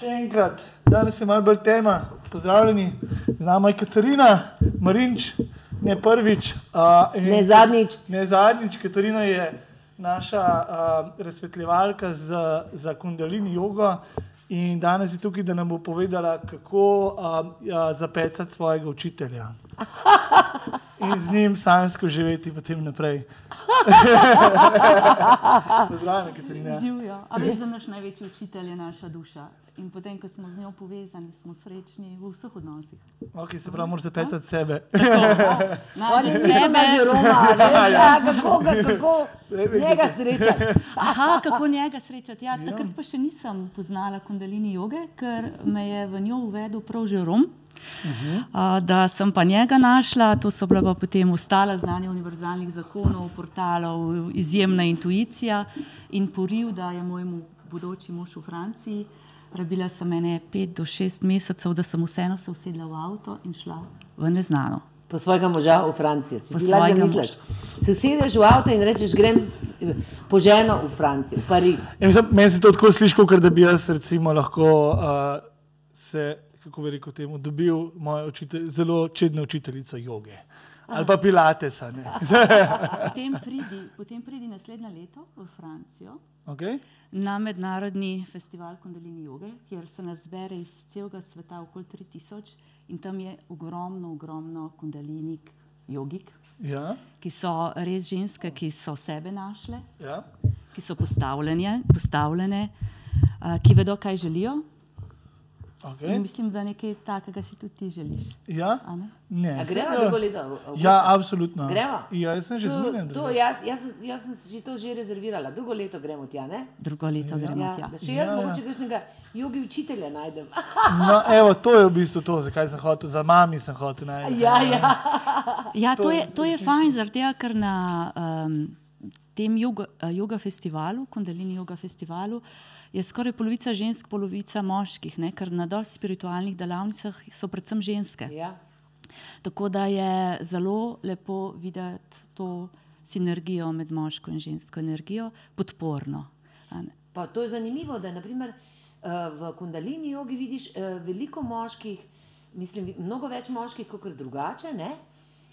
Še enkrat, danes je malo bolj tema. Pozdravljeni, z nami je Katarina, Marinč, ne prvič. Uh, Ne zadnjič. Ne zadnjič, Katarina je naša uh, razsvetljevalka za, za kundalini jogo. In danes je tukaj, da nam bo povedala, kako uh, ja, zapetati svojega učitelja. In z njim sanjsko živeti potem naprej. Pozdravljeni, Katarina. Živijo. A veš, da naš največji učitelj je naša duša. In potem, ko smo z njo povezani, smo srečni v vseh odnosih. Okay, se pravi, moraš zapetati sebe. On je zelo že Roma, veš, ja, kako, ga, kako njega sreča. Aha, kako njega srečati. Ja, takrat pa še nisem poznala kundalini joge, ker me je v njo uvedel prav že Rom. Uh, da sem pa njega našla, to so bila pa potem ostala znanja univerzalnih zakonov, portalov, izjemna intuicija in poriv, da je mojemu bodoči mož v Franciji. Rabila sem ene pet do šest mesecev, da sem vseeno se usedla v avto in šla v neznano. Po svojega moža v Francijo. Si svojega zamisliš. Se usedeš v avto in rečeš, grem s- po ženo v Francijo, v Pariz. Ja, mislim, meni se to tako sliši, kot da bi jaz recimo lahko uh, se, kako bi rekel, temu, dobil mojo učitelj, zelo čedno učiteljico joge. Ali pa pilatesa. Potem pridi, potem pridi naslednje leto v Francijo. okay? na mednarodni festival Kundalini joge, kjer se nas zbere iz celega sveta okoli 3000 in tam je ogromno, ogromno kundalinik jogik, ja, ki so res ženske, ki so sebe našle, ja. ki so postavljene, postavljene uh, ki vedo, kaj želijo. Okay. In mislim, da nekaj takega si tudi ti želiš. ja? a ne? Ne, A to- drugo leto? avgusta? Ja, absolutno. Greva? Ja, jaz sem že To- zmeden. jaz, jaz, jaz sem si že to že rezervirala. Drugo leto gremo tja, ne? Drugo leto gremo Ja, tja. da še Ja, jaz ja. mogoče kakšnega jogi učitelja najdem. No, evo, to je v bistvu to, zakaj sem hotel, za mami sem hotel najti. ja, ja. Ja, To to je je, to je fajn, zaradi tega, ker na um, tem yoga, eh, yoga festivalu, Kundalini yoga festivalu, je skoraj polovica žensk, polovica moških, ne? ker na dosti spiritualnih delavnicah so predvsem ženske. ja. Tako da je zelo lepo videti to sinergijo med moško in žensko energijo, podporno. Pa to je zanimivo, da naprimer, v kundalini jogi vidiš eh, veliko moških, mislim, mnogo več moških kot drugače. Ne?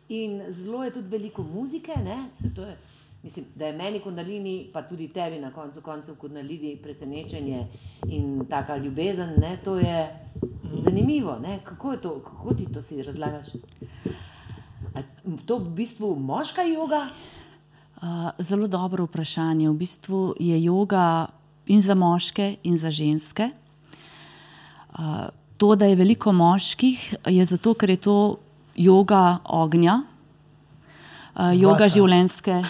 In zelo je tudi veliko muzike. ne, se to Je, mislim, da je meni kundalini, pa tudi tebi na koncu koncev kundalini presenečenje in taka ljubezen. Ne? To je zanimivo. Ne? Kako je to, kako ti to si razlagaš? A to v bistvu moška joga? Uh, zelo dobro vprašanje. V bistvu je yoga in za moške, in za ženske. Uh, to, da je veliko moških, je zato, ker je to yoga ognja, uh, yoga Vata. življenjske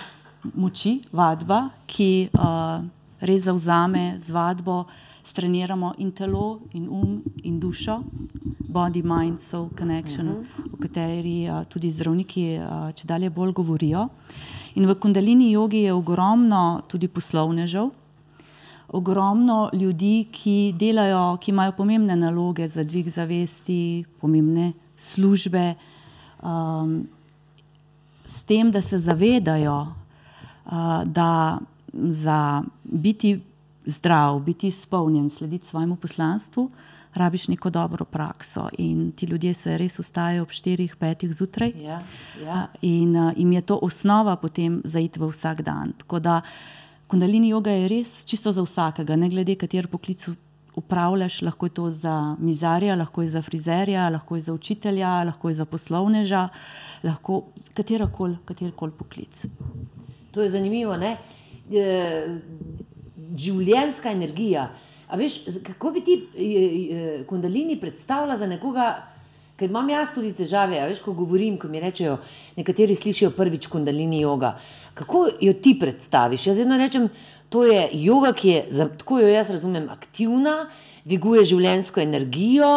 moči, vadba, ki uh, res zauzame z vadbo, streniramo in telo, in um, in dušo, body, mind, soul connection, uh -huh. o kateri uh, tudi zdravniki uh, če dalje bolj govorijo. In v kundalini jogi je ogromno tudi poslovnežev, ogromno ljudi, ki delajo, ki imajo pomembne naloge za dvig zavesti, pomembne službe, um, s tem, da se zavedajo, da za biti zdrav, biti izpolnjen, slediti svojemu poslanstvu, rabiš neko dobro prakso. In ti ljudje se res ustajajo ob 4-5 zjutraj. Ja, ja. A, In uh, jim je to osnova potem za iti v vsak dan. Tako da kundalini joga je res čisto za vsakega, ne glede katero poklic upravljaš, lahko je to za mizarja, lahko je za frizerja, lahko je za učitelja, lahko je za poslovneža, lahko katerokoli katerokoli poklic. To je zanimivo. E, življenjska energija. A veš, kako bi ti e, e, kundalini predstavljala za nekoga, ker imam jaz tudi težave, veš, ko govorim, ko mi rečejo, nekateri slišijo prvič kundalini joga. Kako jo ti predstaviš? Jaz vedno rečem, to je joga, ki je, tako jo jaz razumem, aktivna, dviguje življenjsko energijo,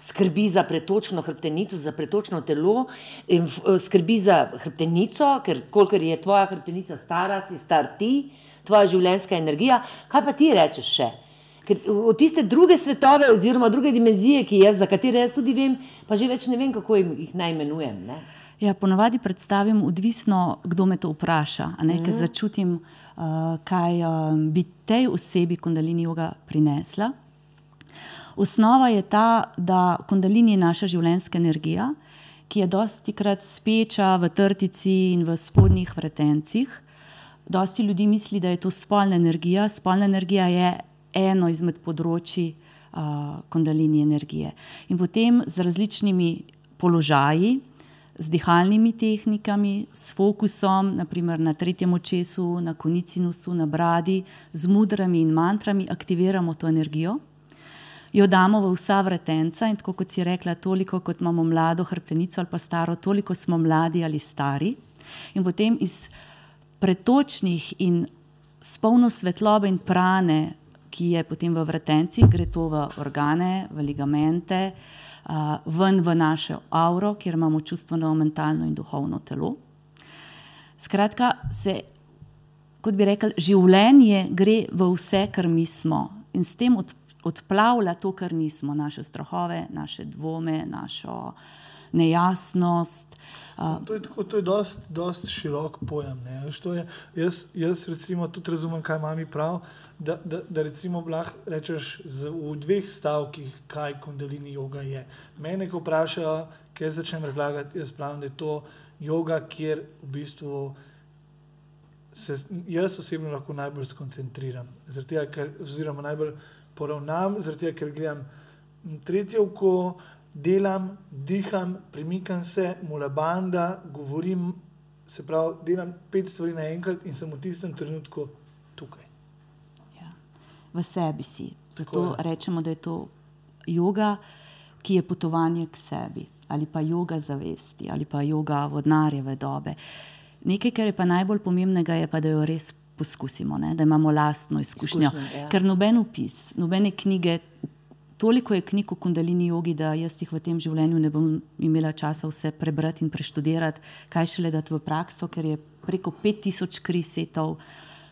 skrbi za pretočno hrbtenico, za pretočno telo, in eh, skrbi za hrbtenico, ker kolikor je tvoja hrbtenica stara, si star ti, tvoja življenjska energija. Kaj pa ti rečeš še? Ker v tiste druge svetove, oziroma druge dimenzije, ki jaz, za katere jaz tudi vem, pa že več ne vem, kako jim- jih naj imenujem. Ne? Ja, ponavadi predstavim, odvisno, kdo me to vpraša. Ne, mm. Ker začutim, uh, kaj uh, bi tej osebi kundalini joga prinesla. Osnova je ta, da kundalini je naša življenjska energija, ki je dosti krat speča v trtici in v spodnjih vretencih. Dosti ljudi misli, da je to spolna energija. Spolna energija je eno izmed področji uh, kundalini energije. In potem z različnimi položaji, z dihalnimi tehnikami, s fokusom, naprimer na tretjem očesu, na konicinusu, na bradi, z mudrami in mantrami aktiviramo to energijo. Jo damo v vsa vretenca in tako kot si rekla, toliko kot imamo mlado hrbtenico ali pa staro, toliko smo mladi ali stari. In potem iz pretočnih in s polno svetlobe in prane, ki je potem v vretencih, gre to v organe, v ligamente, ven v našo auro, kjer imamo čustveno, mentalno in duhovno telo. Skratka, se, kot bi rekel, življenje gre v vse, kar mi smo in s tem od, odplavlja to, kar nismo, naše strahove, naše dvome, našo nejasnost. Uh, to je, tako, to je dost, dost širok pojem. Je, jaz, jaz recimo tudi razumem, kaj mami pravi da, da, da recimo lahko rečeš z, v dveh stavkih, kaj kundalini yoga je. Mene, ko vprašajo, kaj začnem razlagati, jaz pravim, da je to yoga, kjer v bistvu se jaz osebno lahko najbolj skoncentriram, tega, ker, oziroma najbolj poravnam, tega, ker gledam tretje oko, delam, diham, premikam se, mulabanda, govorim. Se pravi, delam pet stvari naenkrat in sem v tistem trenutku tukaj v sebi si. Zato rečemo, da je to yoga, ki je potovanje k sebi, ali pa yoga zavesti, ali pa yoga vodnarjeve dobe. Nekaj, kar je pa najbolj pomembnega, je pa, da jo res poskusimo, ne? da imamo lastno izkušnjo. Izkušnjo, ja. Ker noben opis, nobene knjige, toliko je knjig o kundalini jogi, da jaz jih v tem življenju ne bom imela časa vse prebrati in preštudirati, kaj šele dati v prakso, ker je preko 5000 krisetov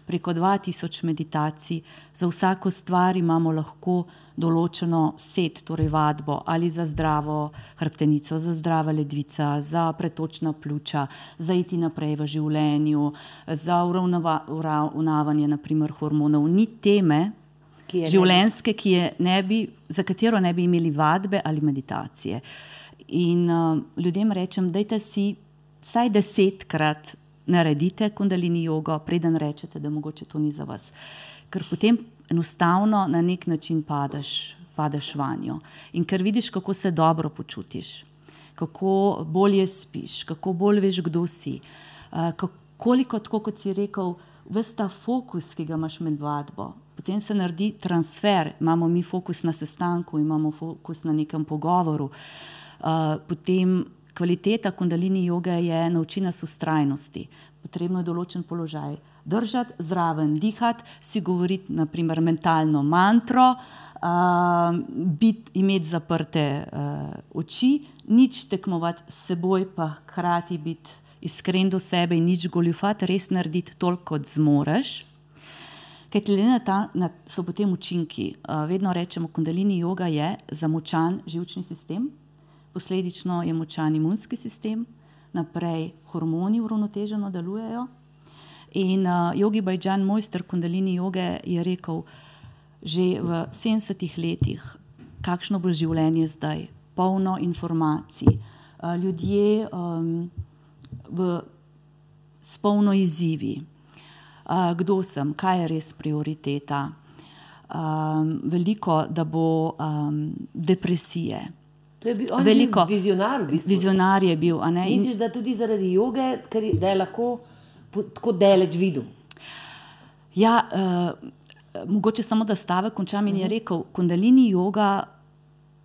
preko 2000 meditacij, za vsako stvar imamo lahko določeno set, torej vadbo ali za zdravo hrbtenico, za zdrava ledvica, za pretočna pljuča, za iti naprej v življenju, za uravnavanje naprimer hormonov. Ni teme ki življenjske, ki ne bi, za katero ne bi imeli vadbe ali meditacije. In uh, ljudem rečem, dajte si vsaj desetkrat naredite kundalini jogo, preden rečete, da mogoče to ni za vas. Ker potem enostavno na nek način padeš, padeš vanjo. In ker vidiš, kako se dobro počutiš, kako bolje spiš, kako bolj veš, kdo si. Uh, koliko, tako kot si rekel, veš ta fokus, ki ga imaš med vadbo. Potem se naredi transfer, imamo mi fokus na sestanku, imamo fokus na nekem pogovoru. Uh, potem kvaliteta kundalini joge je nauči nas ustrajnosti. Potrebno je določen položaj držati, zraven dihati, si govoriti, naprimer, mentalno mantro, uh, bit, imeti zaprte uh, oči, nič tekmovati s seboj, pa hkrati biti iskren do sebe in nič goljufati, res narediti toliko, kot zmoreš. Kaj ti le na ta, na, so potem učinki? Uh, vedno rečemo, kundalini joga je zamočan živčni sistem, posledično je močan imunski sistem, naprej hormoni uravnoteženo delujejo. In uh, Jogi Bajjan, mojster kundalini joge, je rekel že v 70-ih letih, kakšno bo življenje zdaj, polno informacij, uh, ljudje um, v, s polno izzivi, uh, kdo sem, kaj je res prioriteta. Um, veliko, da bo um, depresije, To je bil veliko vizionar. V bistvu. Vizionar je bil. Misliš, da tudi zaradi joge, ker je lahko tako daleč videl? Ja, uh, mogoče samo da stavek končam in je mhm. rekel: Kundalini joga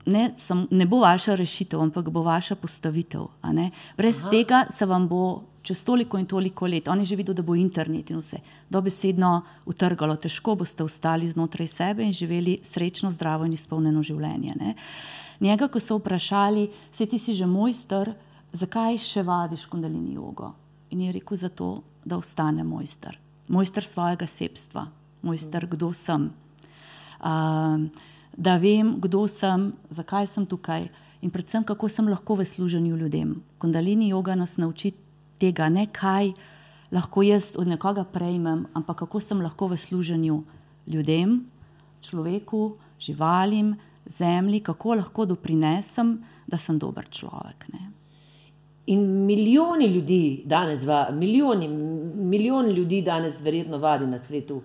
ne, sam, ne bo vaša rešitev, ampak bo vaša postavitev. Brez Aha. tega se vam bo. Čez toliko in toliko let, on je že videl, da bo internet in vse dobesedno utrgalo, težko boste ostali znotraj sebe in živeli srečno, zdravo in izpolnjeno življenje. Uh, Njega, ko so vprašali, se ti si že mojster, zakaj še vadiš kundalini jogo? In je rekel, zato, da ostane mojster, mojster svojega sebstva, mojster, kdo sem. Um, da vem, kdo sem, zakaj sem tukaj in predvsem, kako sem lahko v služenju ljudem. Kundalini joga nas nauči tega, ne kaj lahko jaz od nekoga prejmem, ampak kako sem lahko v služenju ljudem, človeku, živalim, zemlji, kako lahko doprinesem, da sem dober človek. Ne. In milijoni ljudi danes, va, milijoni, milijon ljudi danes verjetno vadi na svetu.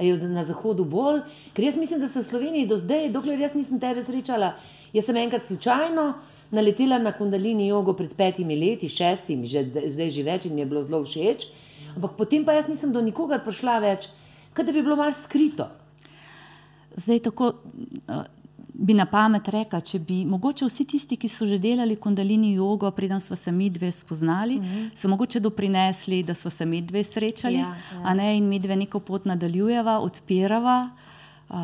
Je na zahodu bolj? Ker jaz mislim, da se v Sloveniji do zdaj, dokler jaz nisem tebe srečala, jaz sem enkrat slučajno naletela na kundalini jogo pred petimi leti, šestimi, že, zdaj že več in mi je bilo zelo všeč. Ampak potem pa jaz nisem do nikogar prišla več, kot da bi bilo malo skrito. Zdaj tako bi na pamet rekla, če bi mogoče vsi tisti, ki so že delali kundalini jogo, preden smo se mi dve spoznali, uh -huh. so mogoče doprinesli, da smo se mi dve srečali, Ja, ja. a ne in mi dve neko pot nadaljujeva, odpirava. Uh,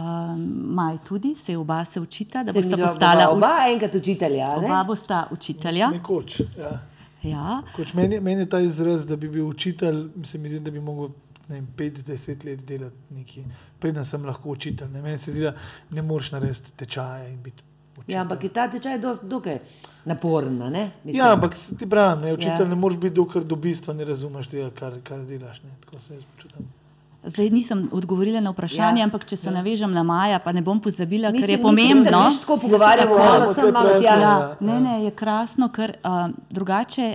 Maj tudi, se oba se učita, da Se bosta postala u- oba enkrat učitelja. a ne? oba bosta učitelja. Nekoč. Ja. Ja. Koč, meni, meni je ta izraz, da bi bil učitelj, se mi zdi, da bi lahko 5-10 let delati nekaj, preden sem lahko učitelj. Ne? Meni se zdi, da ne moreš narediti tečaje in biti učitelj. Ja, ampak je ta tečaj dokaj naporen, a ne? Mislim. Ja, ampak ti pravim, ne, učitelj Ja. ne moreš biti, dokler do bistva ne razumeš tega, kar, kar delaš. Ne. Tako se jaz počutim. Zdaj nisem odgovorila na vprašanje, Ja. ampak če se ja. navežem na Maja, pa ne bom pozabila, Mislim- ker je mislim, pomembno. da nič tako pogovarjamo, Ja, sem, malo tja. Ja, Ja, ne, ja. ne, je krasno, ker uh, drugače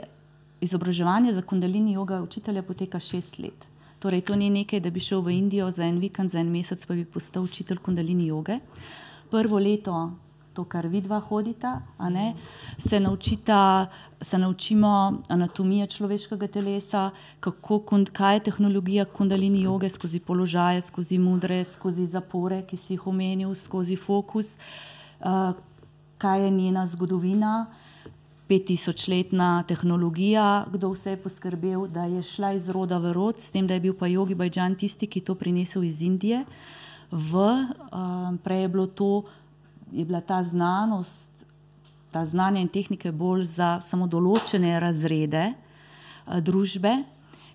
izobraževanje za kundalini joga učitelja poteka šest let. Torej, to ni nekaj, da bi šel v Indijo za en vikend, za en mesec, pa bi postal učitelj kundalini joge. Prvo leto, to, kar vidva hodita, ne, se, naučita, se naučimo anatomije človeškega telesa, kako, kaj je tehnologija kundalini joge, skozi položaje, skozi mudre, skozi zapore, ki si jih omenil, skozi fokus, uh, kaj je njena zgodovina, 5000-letna tehnologija, kdo vse je poskrbel, da je šla iz roda v rod, s tem, da je bil pa Jogi Bajđan tisti, ki je to prinesel iz Indije. V, um, prej je, bilo to, je bila ta znanost, ta znanja in tehnike bolj za samo določene razrede uh, družbe.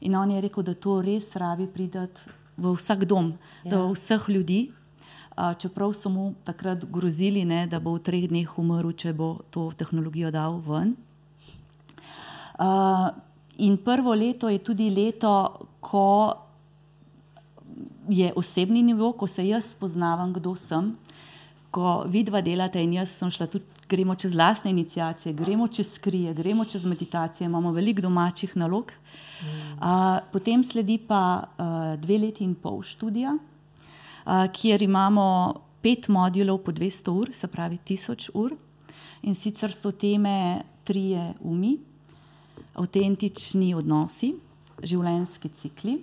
In on je rekel, da to res rabi pridati v vsak dom, ja. do vseh ljudi. Čeprav so mu takrat grozili, ne, da bo v treh dneh umrl, če bo to tehnologijo dal ven. Uh, in prvo leto je tudi leto, ko je osebni nivo, ko se jaz spoznavam, kdo sem. Ko vidva delate in jaz sem šla tudi, gremo čez lastne inicijacije, gremo čez skrije, gremo čez meditacije, imamo veliko domačih nalog. Uh, potem sledi pa uh, dve leti in pol študija, kjer imamo pet modulov po 200 ur, se pravi 1000 ur. In sicer so teme trije umi, avtentični odnosi, življenjski cikli,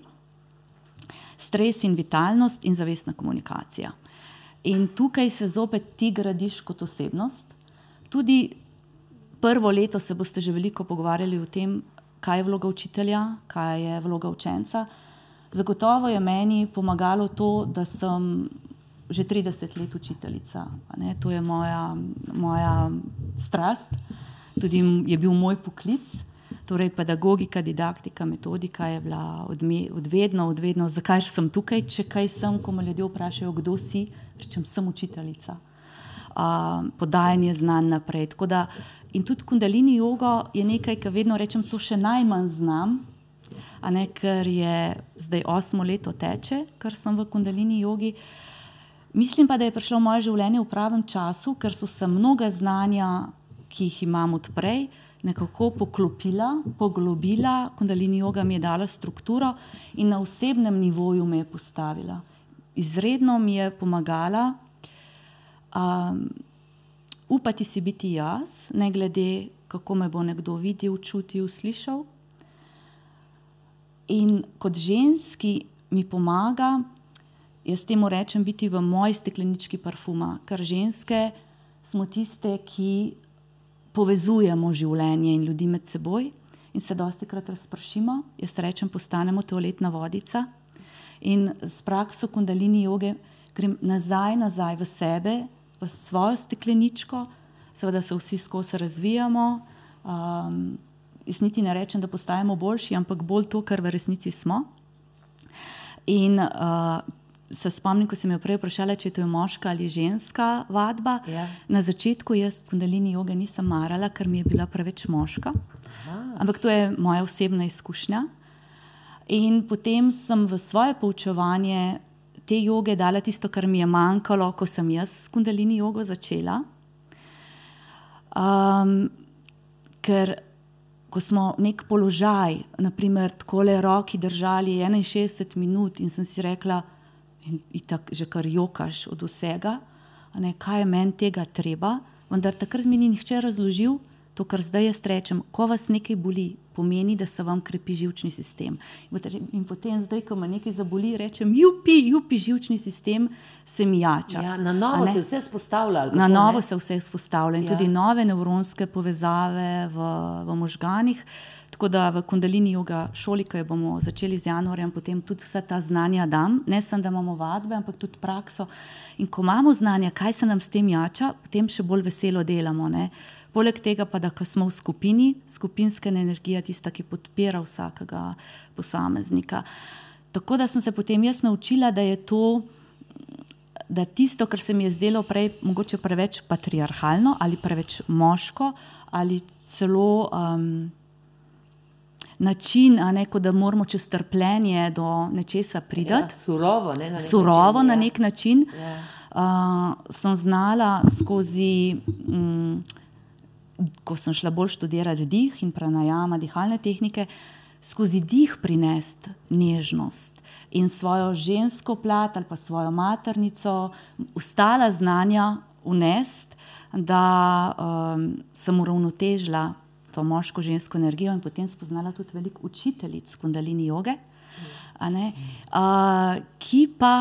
stres in vitalnost in zavestna komunikacija. In tukaj se zopet ti gradiš kot osebnost. Tudi prvo leto se boste že veliko pogovarjali o tem, kaj je vloga učitelja, kaj je vloga učenca. Zagotovo je meni pomagalo to, da sem že 30 let učiteljica. To je moja, moja strast, tudi je bil moj poklic. Torej, pedagogika, didaktika, metodika je bila odme, odvedno, odvedno, zakaj sem tukaj, če kaj sem, ko me ljudje vprašajo, kdo si, rečem, sem učiteljica. Uh, podajanje znanj naprej. Tako Da, in tudi kundalini jogo je nekaj, kar vedno rečem, to še najmanj znam, ne, ker je zdaj osmo leto teče, ker sem v kundalini jogi. Mislim pa, da je prišlo moje življenje v pravem času, ker so se mnoga znanja, ki jih imam odprej, nekako poklopila, poglobila. Kundalini joga mi je dala strukturo in na osebnem nivoju me je postavila. Izredno mi je pomagala um, upati si biti jaz, ne glede kako me bo nekdo videl, čutil, slišal. In kot ženski mi pomaga, jaz temu rečem, biti v moji steklenički parfuma, ker ženske smo tiste, ki povezujemo življenje in ljudi med seboj in se dosti krat razpršimo. Jaz rečem, postanemo toaletna vodica in s prakso kundalini joge grem nazaj, nazaj v sebe, v svojo stekleničko, seveda se vsi skozi razvijamo. Um, jaz niti ne rečem, da postajamo boljši, ampak bolj to, kar v resnici smo. In uh, se spomnim, ko sem jo prej vprašala, če je to moška ali ženska vadba. Ja. Na začetku jaz kundalini joge nisem marala, ker mi je bila preveč moška. Ampak to je moja osebna izkušnja. In potem sem v svoje poučevanje te joge dala tisto, kar mi je manjkalo, ko sem jaz s kundalini jogo začela. Um, ker ko smo nek položaj, naprimer, tako le roki držali 61 minut in sem si rekla, in, in tako že kar jokaš od vsega, ne, kaj je meni tega treba. Vendar takrat mi ni nihče razložil to, kar zdaj jaz rečem. Ko vas nekaj boli, pomeni, da se vam krepi žilčni sistem. In potem, zdaj, ko me nekaj zaboli, rečem, jupi, jupi, žilčni sistem se mi jača. Ja, na novo se vse spostavlja. Na novo se vse spostavlja in ja. tudi nove nevronske povezave v, v možganih. Tako da v Kundalini yoga šoli, ki jo bomo začeli z januarjem, potem tudi vse ta znanja dam, ne samo da imamo vadbe, ampak tudi prakso. In ko imamo znanja, kaj se nam s tem jača, potem še bolj veselo delamo. Ne? Poleg tega pa, da smo v skupini, skupinska energija je tista, ki podpira vsakega posameznika. Tako da sem se potem jaz naučila, da je to, da tisto, kar se mi je zdelo prej mogoče preveč patriarhalno ali preveč moško ali celo um, način, ne, da moramo čez trpljenje do nečesa priti. Ja, surovo, ne, na nek surovo način, na ja. nek način. Ja. Uh, sem znala skozi. Um, ko sem šla bolj študirati dih in pranajama, dihalne tehnike, skozi dih prinesti nežnost in svojo žensko plat ali pa svojo maternico, ostala znanja unest, da um, sem uravnotežila to moško-žensko energijo in potem spoznala tudi veliko učiteljic kundalini joge, uh, ki pa.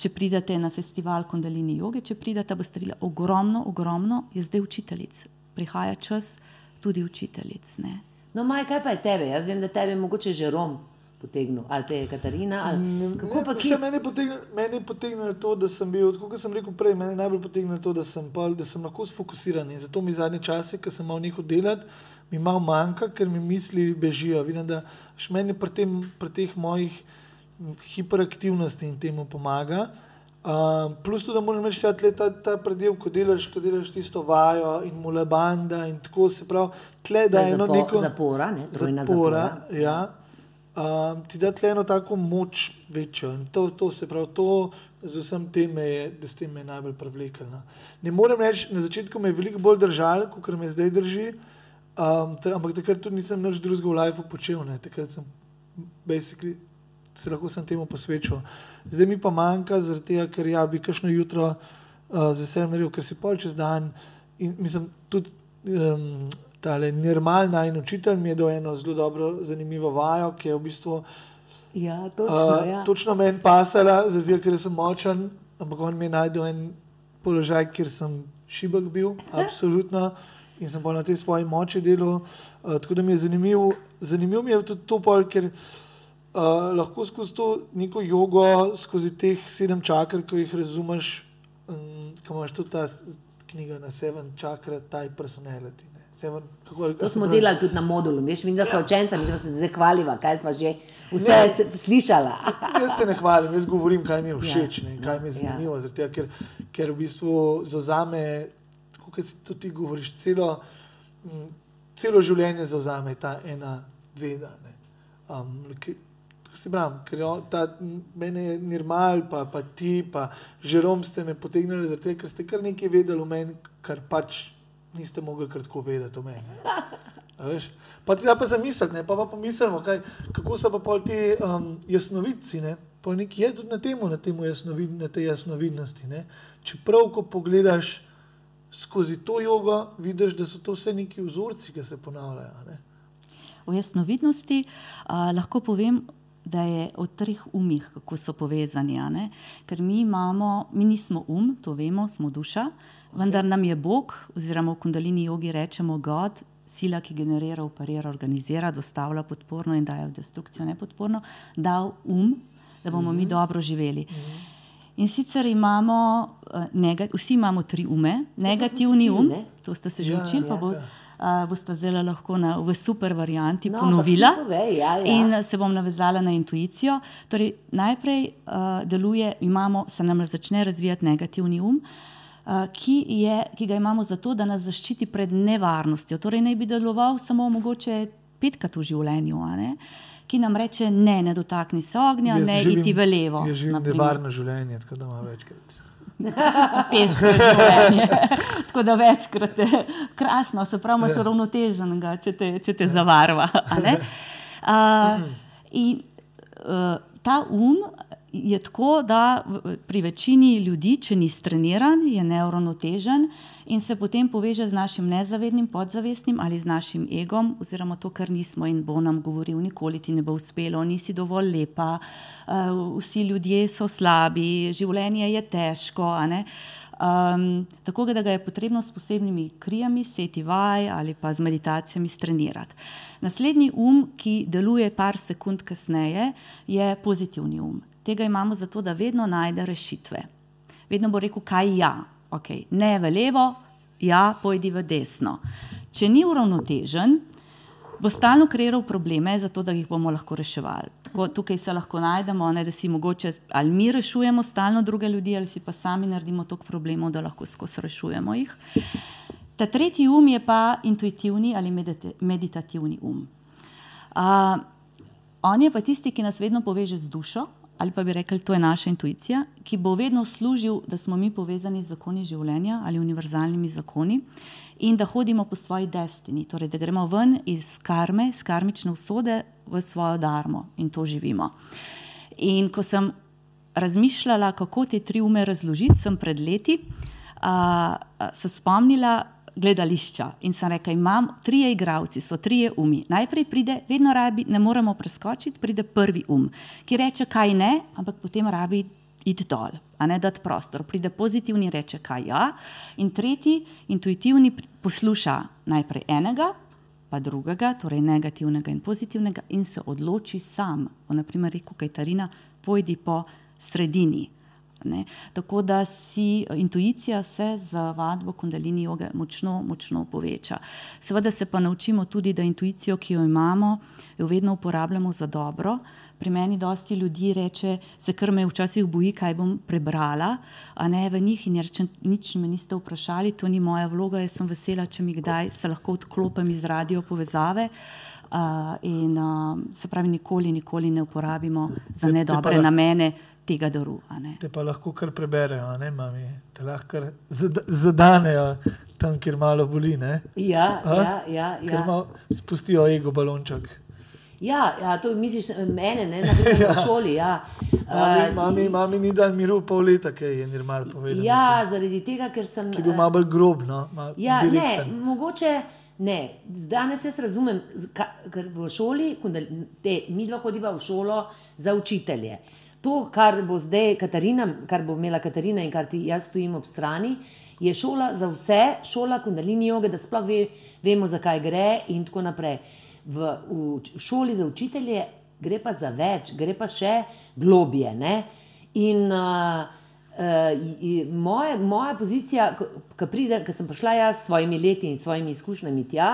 Če pridete na festival Kundalini joge, če pridete, boste videli ogromno, ogromno, je zdaj učiteljic, prihaja čas tudi učiteljic. Ne. No, Maj, kaj pa je tebe? Jaz vem, da tebe je mogoče že Rom potegnil, ali te je Katarina. Ali... Ne, Kako pa ki? Mene je potegnilo- mene je potegnilo to, da sem bil, kot sem rekel prej, mene je najbolj potegnilo to, da sem, pol, da sem lahko sfokusiran. In zato mi zadnje čase, ko sem mal nekaj delati, mi malo manjka, ker mi misli bežijo. Vidim, da še meni pri, tem, pri teh mojih hiperaktivnosti in temu pomaga. Uh, plus tudi, da moram reči, da je ta, ta predel, ko delaš, ko delaš tisto vajo in mulebanda in tako se pravi, tle da eno Zapo- neko zapora, ne? Trojna zapora, zapora. ja, um, ti da tle eno tako moč večjo. In to, to se pravi, to z vsem tem je, da s tem me je najbolj privlekelno. Ne morem reči, na začetku me je veliko bolj držal, kot me zdaj drži, um, ta, ampak takrat tudi nisem nič drugega v lifeu počel. Ne. Takrat sem basically se lahko sem temu posvečal. Zdaj mi pa manjka, tega, ker ja, bi kakšno jutro uh, z veseljem naredil, ker si pol čez dan in mislim tudi. Um, Tale normalna in učitelj mi je dal eno zelo dobro, zanimivo vajo, ki je v bistvu Ja, točno. uh, ja. točno meni pasala, zato ker sem močen, ampak on mi je najdel en položaj, kjer sem šibek bil, absolutno, in sem pa na tej svoji moči delal. Uh, tako da mi je zanimivo, zanimivo mi je tudi to, pol, ker uh, lahko skozi to neko jogo, skozi teh sedem čakr, ko jih razumeš, um, ko imaš tudi ta knjiga na Seven Chakra, Type Personality. ne. Seven, kako, To smo pravi? delali tudi na modulu. Veš, vidim, da so učenci, mi se zdaj hvaliva, kaj smo že vse Ne. se- slišala. Jaz se ne hvalim, jaz govorim, kaj mi je všeč, ne, kaj mi je Ja. zanimivo. Ja. Tega, ker, ker v bistvu zauzame, kot si tudi ti govoriš, celo, m, celo življenje zauzame ta ena veda. Ne. Um, ki, si pravim, ker on- ta, mene je Nirmal, pa, pa ti, pa Žerom ste me potegnili, tega, ker ste kar nekaj vedeli o meni, kar pač niste mogli kar tako vedeti o meni. Pa ti da pa zamisliti, ne? pa, pa pomislimo, kaj, kako so pa pol ti um, jasnovidci. Ne? Pa nekaj je tudi na, temu, na, temu jasnovid, na tej jasnovidnosti. Ne? Čeprav, ko pogledaš skozi to jogo, vidiš, da so to vse neki vzorci, ki se ponavljajo. Ne? O jasnovidnosti uh, lahko povem, da je o treh umih, kako so povezani. Ker mi imamo, mi nismo um, to vemo, smo duša, vendar nam je Bog, oziroma v kundalini jogi rečemo God, sila, ki generira, operira, organizira, dostavlja podporno in daje v destrukcijo nepodporno, dal um, da bomo mi dobro živeli. In sicer imamo, nega, vsi imamo tri ume, negativni um, to ste se že Ja, učili, pa ja, bo, ja. Uh, boste zdaj lahko na, v super varianti No, no, ponovila. povej, ja, ja. In eh, se bom navezala na intuicijo. Torej, najprej uh, deluje, imamo, se nam začne razvijati negativni um. Uh, ki, je, ki ga imamo zato, da nas zaščiti pred nevarnostjo. Torej, naj bi deloval samo mogoče petkrat v življenju, a ne? ki nam reče: ne, ne dotakni se ognja, Jaz ne živim- iti v levo. Jaz živim na primer. nevarno življenje, tako da ima večkrat. Pestro življenje. Tako da večkrat je krasno, se pravi, imaš uravnoteženega, če te, če te zavarva. Uh, in uh, ta um je tako, da pri večini ljudi, če ni streniran, je neuravnotežen in se potem poveže z našim nezavednim, podzavestnim ali z našim egom, oziroma to, kar nismo in bo nam govoril, nikoli ti ne bo uspelo, nisi dovolj lepa, uh, vsi ljudje so slabi, življenje je težko. Um, tako da ga je potrebno s posebnimi krijami, seti vaj ali pa z meditacijami strenirati. Naslednji um, ki deluje par sekund kasneje, je pozitivni um. Tega imamo zato, da vedno najde rešitve. Vedno bo rekel, kaj ja, okay. ne v levo, ja, pojdi v desno. Če ni uravnotežen, bo stalno kreiral probleme, zato da jih bomo lahko reševali. Tako, tukaj se lahko najdemo, ne, da si mogoče ali mi rešujemo stalno druge ljudi, ali si pa sami naredimo toliko problemov, da lahko skozi rešujemo jih. Ta tretji um je pa intuitivni ali medita meditativni um. Uh, on je pa tisti, ki nas vedno poveže z dušo, ali pa bi rekli, to je naša intuicija, ki bo vedno služil, da smo mi povezani z zakoni življenja ali univerzalnimi zakoni in da hodimo po svoji destini, torej da gremo ven iz karme, iz karmične usode v svojo darmo in to živimo. In ko sem razmišljala, kako te tri ume razložiti, sem pred leti a, se spomnila gledališča in sem rekla, imam trije igravci, so trije umi. Najprej pride, vedno rabi, ne moremo preskočiti, pride prvi um, ki reče, kaj ne, ampak potem rabi iti dol, a ne dati prostor. Pride pozitivni, reče, kaj ja, in tretji, intuitivni, posluša najprej enega, pa drugega, torej negativnega in pozitivnega, in se odloči sam. Po naprimer, rekel Kajtarina, pojdi po sredini. Ne? Tako da si intuicija se z vadbo kundalini joge močno, močno poveča. Seveda se pa naučimo tudi, da intuicijo, ki jo imamo, jo vedno uporabljamo za dobro. Pri meni dosti ljudi reče, se kar me včasih boji, kaj bom prebrala, a ne v njih in rečem, nič me niste vprašali, to ni moja vloga, jaz sem vesela, če mi kdaj se lahko odklopim iz radio povezave. Uh, in uh, se pravi, nikoli, nikoli ne uporabimo za nedobre namene tega daru. a ne. Te pa lahko kar preberejo, ne mami. Te lahko kar zad- zadanejo tam, kjer malo boli. Ne? Ja, A? ja, ja. Ker ja. malo spustijo ego balonček. Ja, ja, to misliš eh, mene, ne na primer v šoli. Ja. Mami, Eh, mami, mami ni dal miru pol leta, kaj je Nirmal povedal. Ja, zaradi tega, ker sem. Ki bo eh, malo bolj grob, no, malo Ja, ne, direkten. mogoče ne. Danes jaz razumem, ker v šoli, te, mi dva hodiva v šolo za učitelje. To, kar bo zdaj Katarina, kar bo imela Katarina in kar ti jaz stojim ob strani, je šola za vse, šola kundalini joge, da sploh ve, vemo, zakaj gre in tako naprej. V, v č- šoli za učitelje gre pa za več, gre pa še globje. Ne? In uh, Uh, moja, moja pozicija, ko sem prišla jaz s svojimi leti in svojimi izkušnjami tja,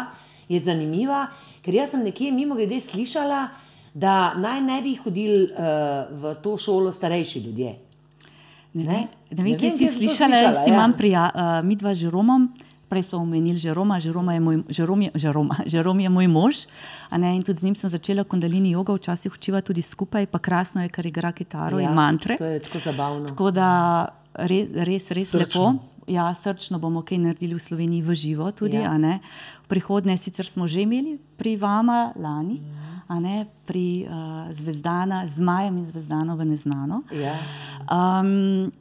je zanimiva, ker jaz sem nekje mimo grede slišala, da naj ne bi hodili uh, v to šolo starejši ljudje. Ne, Ne? ne, vem, kje si slišala, slišala, ja. imam prija, uh, mi dva z Žeromom, prej smo omenili Žeroma, Žeroma je moj, Žerom je, Žeroma, Žerom je moj mož, ne, in tudi z njim sem začela kundalini jogo, včasih učiva tudi skupaj, pa krasno je, ker igra kitaro ja, in mantre. To je tako zabavno. Tako da res, res, res Srčno. lepo. Ja, srčno bomo kaj naredili v Sloveniji v živo tudi. Ja. Ja. V prihodnje sicer smo že imeli pri vama lani, a ne, pri uh, Zvezdana, z Majem in Zvezdano v Neznano. Ja. Um,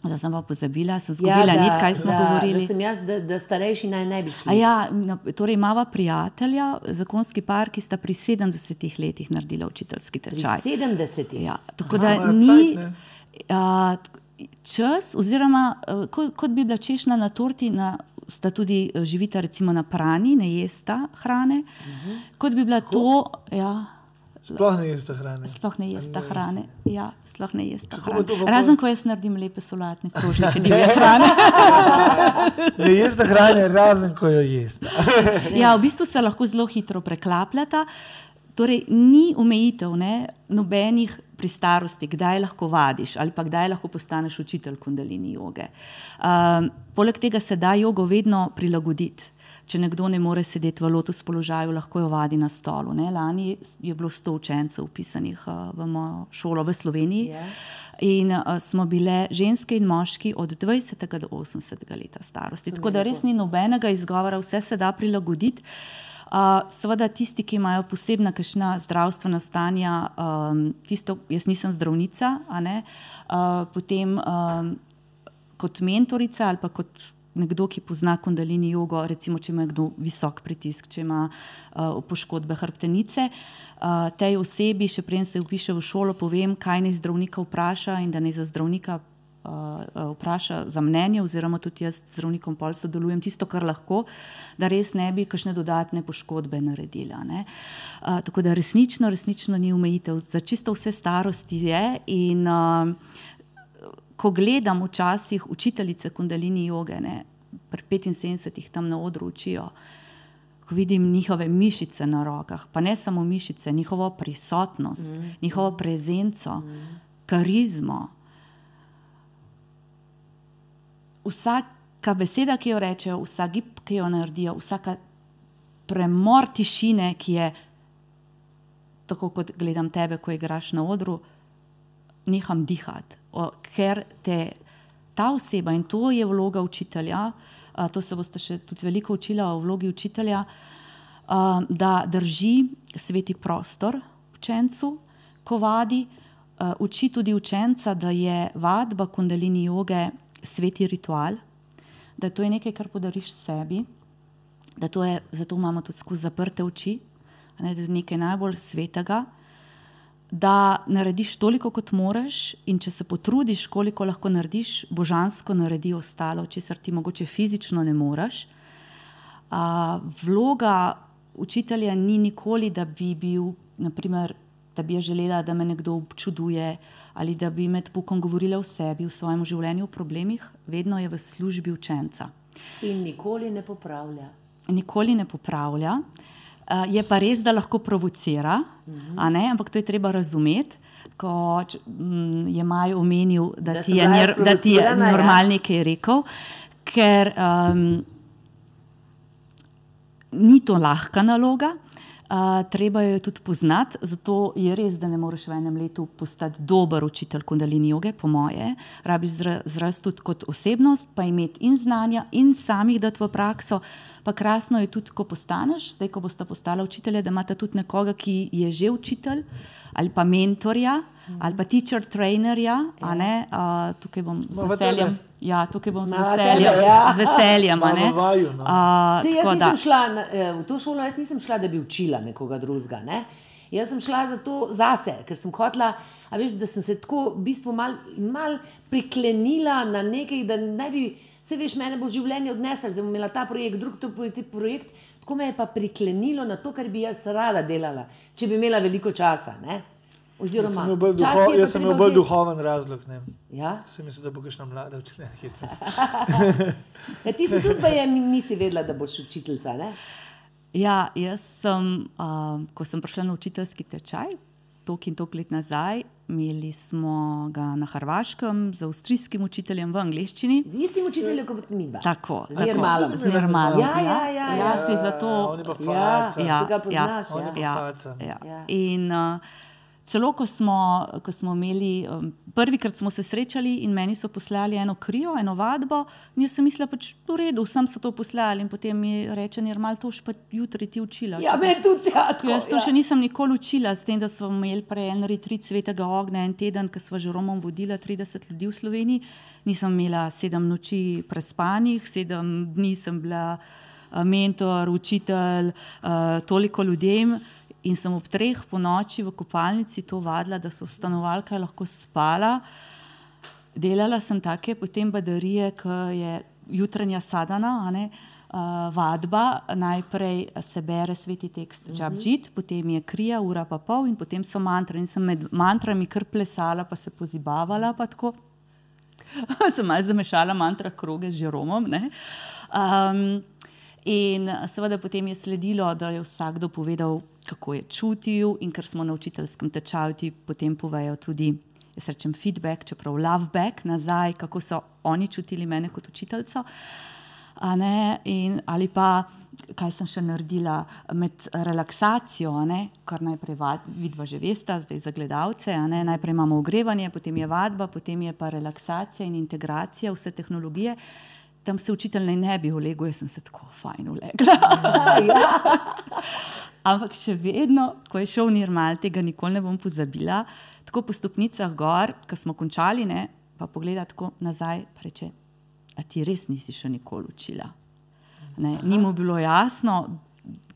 zdaj sem pa pozabila, sem zgubila da- nit, kaj smo da, govorili. Da, sem jaz, da, da starejši naj ne bi šli. A ja, no, torej imava prijatelja, zakonski par, ki sta pri 70 letih naredila učiteljski Pri tečaj. 70. Ja, tako Aha, da ni cajt, t- čas, oziroma eh, kot, kot bi bila češnja na torti, na, sta tudi eh, živita recimo na prani, ne jesta hrane. Kot bi bila to, ja, Sploh ne jeste hrane. sploh ne jesta hrane. Ja, sploh ne Kako bo hrane. Razen, ko jaz naredim lepe solatne krožnike divje hrane. Ne jeste hrane, razen ko jo jeste. Ja, v bistvu se lahko zelo hitro preklapljata. Torej, ni omejitev, ne, nobenih pri starosti, kdaj lahko vadiš ali pa kdaj lahko postaneš učitelj kundalini joge. Um, poleg tega se da jogo vedno prilagoditi. če nekdo ne more sedeti v lotus položaju, lahko jo vadi na stolu. Ne. Lani je bilo 100 učencev upisanih uh, v mojo šolo v Sloveniji. Ja. In uh, smo bile ženske in moški od 20 do 80 leta starosti. Tako da res ni nobenega izgovora, vse se da prilagoditi. Uh, seveda, tisti, ki imajo posebna kakšna zdravstvena stanja, um, tisto, jaz nisem zdravnica, ne, uh, potem um, kot mentorica ali pa kot nekdo, ki pozna kundalini jogo, recimo, če ima kdo visok pritisk, če ima uh, poškodbe hrbtenice. Uh, tej osebi, še preden se upiše v šolo, povem, kaj naj zdravnika vpraša in da naj za zdravnika uh, uh, vpraša za mnenje, oziroma tudi jaz z zdravnikom pol sodelujem tisto, kar lahko, da res ne bi kakšne dodatne poškodbe naredila. ne. Uh, tako da resnično, resnično ni omejitev, za čisto vse starosti je. In, uh, ko gledam včasih učiteljice kundalini joge, ne, pri 75-ih tam na odru učijo, ko vidim njihove mišice na rokah, pa ne samo mišice, njihovo prisotnost, mm. njihovo prezenco, mm. karizmo. Vsaka beseda, ki jo rečejo, vsak gib, ki jo naredijo, vsaka premor tišine, ki je tako kot gledam tebe, ko igraš na odru, neham dihati, ker te ta oseba in to je vloga učitelja, a, to se boste še tudi veliko učila o vlogi učitelja, a, da drži sveti prostor učencu, ko vadi, a, uči tudi učenca, da je vadba kundalini joge sveti ritual, da to je nekaj, kar podariš sebi, da to je, zato imamo tudi skozi zaprte oči, ne, da je nekaj najbolj svetega da narediš toliko, kot moraš, in če se potrudiš, koliko lahko narediš, božansko naredi ostalo, česar ti mogoče fizično ne moreš. Uh, vloga učitelja ni nikoli, da bi bil, naprimer, da bi jaz želela, da me nekdo občuduje ali da bi med pukom govorila o sebi, o svojem življenju, o problemih, vedno je v službi učenca. In nikoli ne popravlja. Nikoli ne popravlja. Uh, je pa res, da lahko provocira, uh -huh. ampak to je treba razumeti. Ko č, m, je Maj omenil, da, Da ti je, nir, da ti je ja. normalni, ki je rekel, ker um, ni to lahka naloga. Uh, treba jo je tudi poznati, zato je res, da ne moreš v enem letu postati dober učitelj kundalini joge, po moje. Rabi zrasti tudi kot osebnost, pa imeti in znanja, in samih dati v prakso. Pa krasno je tudi, ko postaneš, zdaj, ko boste postala učitelja, da imate tudi nekoga, ki je že učitelj ali pa mentorja ali pa teacher trainerja. a ne, uh, tukaj bom z veseljem. tebe. Ja, tukaj bom z veseljem. tebe, ja. Z veseljem, a ne. Imava vaju, no. Uh, Sej, jaz tako da- nisem šla na, eh, v to šolo, jaz nisem šla, da bi učila nekoga drugega. Ne? Jaz sem šla zato zase, ker sem hotela, a veš, da sem se tako v bistvu mal, mal priklenila na nekaj, da ne bi, se veš, mene bo življenje odneslo, zdaj bom imela ta projekt, drug to projekt, tako me je pa priklenilo na to, kar bi jaz rada delala, če bi imela veliko časa. Ne? Jaz Oziroma, sem imel bolj, duho, jaz sem imel treba bolj duhoven razlog. Ne. Ja? Sem mislil, da bo kakšna mlada učiteljica. Ja, ti si tudi, pa je, nisi vedela, da boš učiteljica. Ne? Ja, jaz sem, uh, ko sem prišla na učiteljski tečaj, toliko in toliko let nazaj, imeli smo ga na Hrvaškem z avstrijskim učiteljem v angleščini. Z istim učiteljem kot mi dva. Tako, Z tako, Nirmalom. z Nirmalom. Ja, ja, ja, ja, ja. si zato. On je pa Ja, faca. Ja, Ti ga poznaš, ja, ja. On je pa ja, faca. ja. Ja. In uh, celo, ko smo, ko smo imeli, um, prvikrat smo se srečali in meni so poslali eno krijo, eno vadbo, in jaz sem mislila, pač v redu, sem so to poslali in potem mi reče, Nirmal, to še pa jutri ti učila. Ja, me tudi ja, tako. Jaz to ja. še nisem nikoli učila, s tem, da smo imeli prej en retrit svetega ognja, en teden, ko smo že Romom vodila 30 ljudi v Sloveniji. Nisem imela sedem noči prespanih, sedem dni sem bila eh, mentor, učitelj, eh, toliko ljudem. In sem ob treh po noči v kopalnici to vadila, da so stanovalka lahko spala. Delala sem take potem badarije, ki je jutranja sadana, ne, uh, vadba. Najprej se bere sveti tekst Džabdžit, potem je krija, ura pa pol in potem so mantre. In sem med mantrami kar plesala, pa se pozibavala. Pa tako. sem malo zamešala mantra kroge z Žeromom. ne. Um, in seveda potem je sledilo, da je vsakdo povedal, kako je čutil, in ker smo na učiteljskem tečaju, ti potem povejo tudi, jaz rečem, feedback, čeprav love back nazaj, kako so oni čutili mene kot učiteljico. ne, in, ali pa kaj sem še naredila med relaksacijo, ne, kar najprej vad- vidva že veste, zdaj za gledalce, ne, najprej imamo ogrevanje, potem je vadba, potem je pa relaksacija in integracija vse tehnologije. Tam se učitelj naj ne bi ulegel, jaz sem se tako fajn ulegla. Ampak še vedno, ko je šel Nirmal, tega nikoli ne bom pozabila, tako po stopnicah gor, ko smo končali, ne, pa pogleda tako nazaj, pa reče, a ti res nisi še nikoli učila. Ne, ni mu bilo jasno,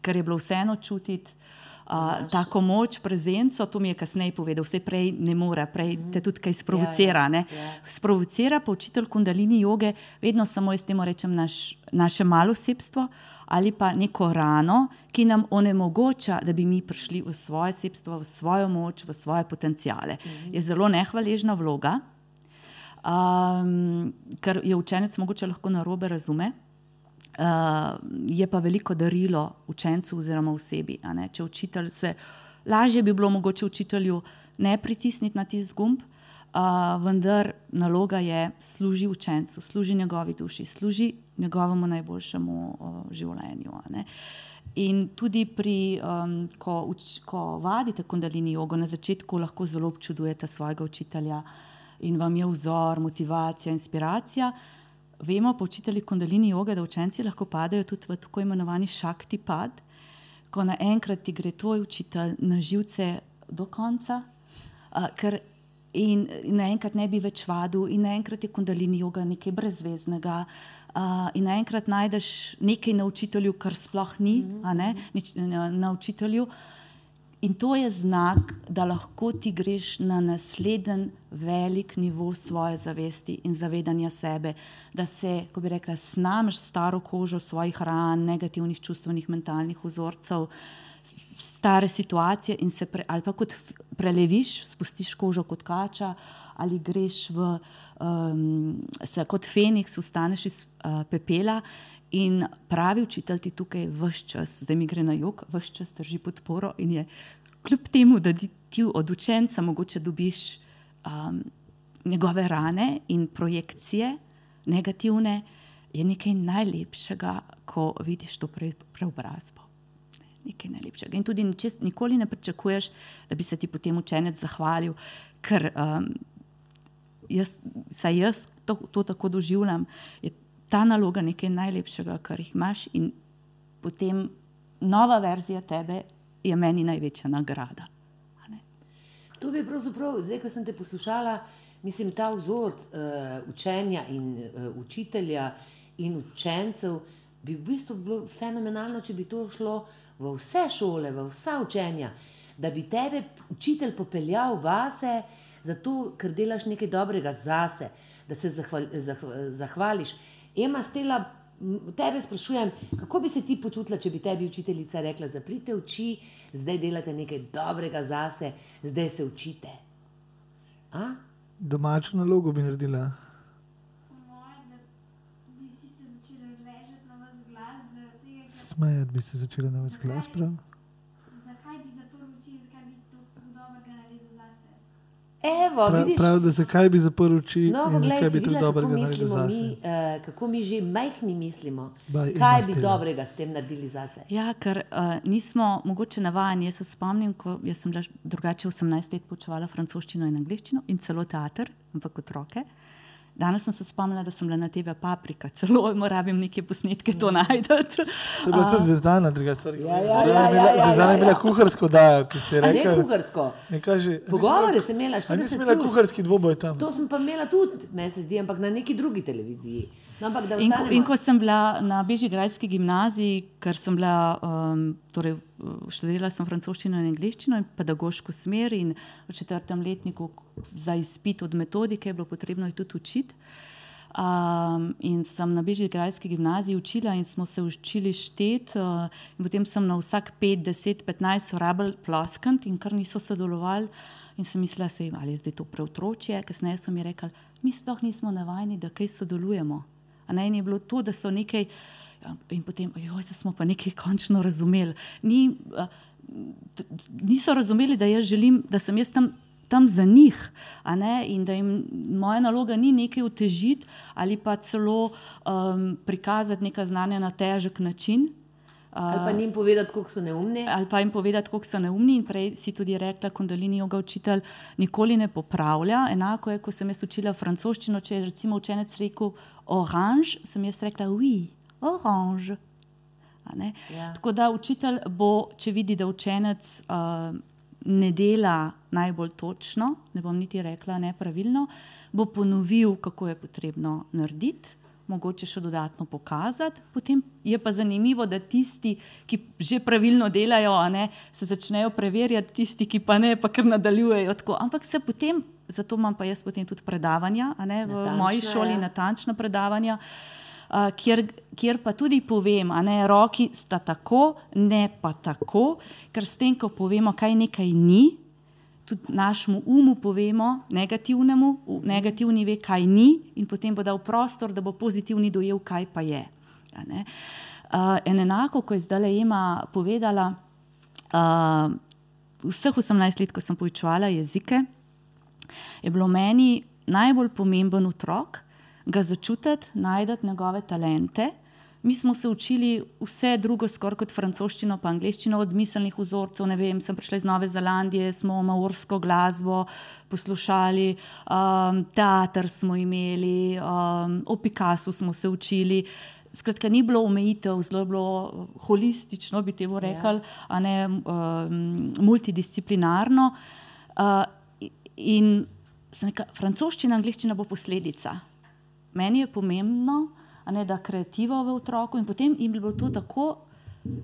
ker je bilo vseeno čutiti. Uh, tako moč, prezenco, to mi je kasneje povedal, vse prej ne more, prej te tudi kaj sprovocira. Ja, ja, ja. Sprovocira pa učitelj kundalini joge, vedno samo jaz temu rečem naš, naše malo sebstvo ali pa neko rano, ki nam onemogoča, da bi mi prišli v svoje sebstvo, v svojo moč, v svoje potencijale. Je zelo nehvaležna vloga, um, ker je učenec mogoče lahko narobe razume. Uh, je pa veliko darilo učencu oziroma osebi. Če učitelj se, lažje bi bilo mogoče učitelju ne pritisniti na tisti gumb, uh, vendar naloga je služi učencu, služi njegovi duši, služi njegovemu najboljšemu uh, življenju. In tudi, pri, um, ko, uč, ko vadite kundalini jogo, na začetku lahko zelo občudujete svojega učitelja in vam je vzor, motivacija, inspiracija. Vemo pa učitelji kundalini joge, da učenci lahko padejo tudi v tako imenovani šakti pad, ko naenkrat ti gre tvoj učitelj na živce do konca, a, ker in, in naenkrat ne bi več vadil, in naenkrat je kundalini joga nekaj brezveznega. Uh, in naenkrat najdeš nekaj na učitelju, kar sploh ni, a ne, nič, na, na učitelju. In to je znak, da lahko ti greš na naslednji velik nivo svoje zavesti in zavedanja sebe, da se, ko bi rekla, snameš staro kožo svojih ran, negativnih čustvenih, mentalnih vzorcev, stare situacije in se pre, ali pa kot preleviš, spustiš kožo kot kača, ali greš v, um, se kot Feniks, vstaneš iz uh, pepela In pravi učitelj ti tukaj vse čas, zdaj mi gre na jug, vse čas drži podporo in je kljub temu, da ti od učenca mogoče dobiš um, njegove rane in projekcije negativne, je nekaj najlepšega, ko vidiš to pre, preobrazbo. Nekaj najlepšega. In tudi ničes, nikoli ne pričakuješ, da bi se ti potem učenec zahvalil, ker um, jaz, saj jaz to, to tako doživljam. Je ta naloga nekaj najlepšega, kar jih imaš, in potem nova verzija tebe je meni največja nagrada. To bi pravzaprav, zdaj, ko sem te poslušala, mislim, ta vzorc uh, učenja in uh, učitelja in učencev bi v bistvu bilo fenomenalno, če bi to šlo v vse šole, v vsa učenja, da bi tebe učitelj popeljal vase, zato ker delaš nekaj dobrega zase, da se zahval, zah, zahvališ. Ema Stela, tebe sprašujem, kako bi se ti počutila, če bi tebi učiteljica rekla: Zaprite oči, zdaj delate nekaj dobrega zase, zdaj se učite. A? Domačo nalogo bi naredila. Smejati bi se začela na vas glas. Prav. zakaj bi zaprl oči, zakaj bi to tako dobrega naredil zase. Evo, Prav, prav, da zakaj bi zaprl oči No, in poglej, zakaj si bi videla, kako dobrega naredil mislimo zase. mi, uh, kako mi že majhni mislimo, Baj, kaj bi dobrega s tem naredili zase. Ja, ker uh, nismo mogoče navajeni. Jaz se spomnim, ko jaz sem drugače 18 let poučevala francoščino in angliščino in celo teater, ampak otroke. Danes sem se spomnila, da sem bila na TV Paprika, celo moram neke posnetke to najti. To je bila tudi zvezdana, drugače. Ja, ja, ja, ja, ja, Zvezdana je ja, bila ja. kuharsko dajo, ki se je A ne kuharsko. Že. Pogovore sem imela, A nisi 40 imela kuharski dvoboj tam? To sem pa imela tudi, meni se zdi, ampak na neki drugi televiziji. No, ampak In, ko- in ko sem bila na Bežigrajski gimnaziji, ker sem bila, um, torej, študirala sem francoščino in angliščino in pedagoško smer, in v četrtem letniku za izpit od metodike je bilo potrebno jih tudi učiti. Um, in sem na Bežigrajski gimnaziji učila in smo se učili šteti, uh, potem sem na vsak 5, 10, 15 rabljal ploskant in kar niso sodelovali. In sem mislila, se, ali je zdaj to preotročje, kasneje so mi rekli, mi sploh nismo navajeni, da kaj sodelujemo. Ne, in je bilo to, da so nekaj, ja, in potem, ojoj, zdaj smo pa nekaj končno razumeli. Ni, niso razumeli, da jaz želim, da sem jaz tam tam za njih. In da jim moja naloga ni nekaj utežiti ali pa celo um, prikazati neka znanja na težek način. Ali pa njim povedati, koliko so neumni. ali pa jim povedati, koliko so neumni. In prej si tudi rekla, kundalini joga učitelj nikoli ne popravlja. Enako je, ko sem jaz učila francoščino, če je recimo učenec rekel oranž, sem jaz rekla oui, oranž. Ne? Ja. Tako da učitelj bo, če vidi, da učenec uh, ne dela najbolj točno, ne bom niti rekla nepravilno, bo ponovil, kako je potrebno narediti. Mogoče še dodatno pokazati, potem je pa zanimivo, da tisti, ki že pravilno delajo, ne, se začnejo preverjati, tisti, ki pa ne, pa kar nadaljujejo tako. Ampak se potem, zato imam pa jaz potem tudi predavanja, ne, v Natančna, moji šoli, ja. natančna predavanja, a, kjer, kjer pa tudi povem, a ne, roki sta tako, ne pa tako, ker s tem, ko povemo, kaj nekaj ni, tudi našemu umu povemo, negativnemu, negativni ve, kaj ni, in potem bo dal prostor, da bo pozitivni dojel, kaj pa je. Uh, in enako, ko je zdaj Ema povedala, uh, vseh 18 let, ko sem poučevala jezike, je bilo meni najbolj pomemben otrok, ga začutiti, najti njegove talente. Mi smo se učili vse drugo, skoraj kot francoščino, pa angliščino, od miselnih vzorcev. Ne vem, sem prišla iz Nove Zelandije, smo maorsko glasbo poslušali, um, teater smo imeli, um, o Picassu smo se učili. Skratka, ni bilo omejitev, zelo je bilo holistično, bi temu rekli, a ne um, multidisciplinarno. Uh, in rekla, francoščina, angliščina bo posledica. Meni je pomembno, ne, da kreativo v otroku in potem jim je bilo to tako.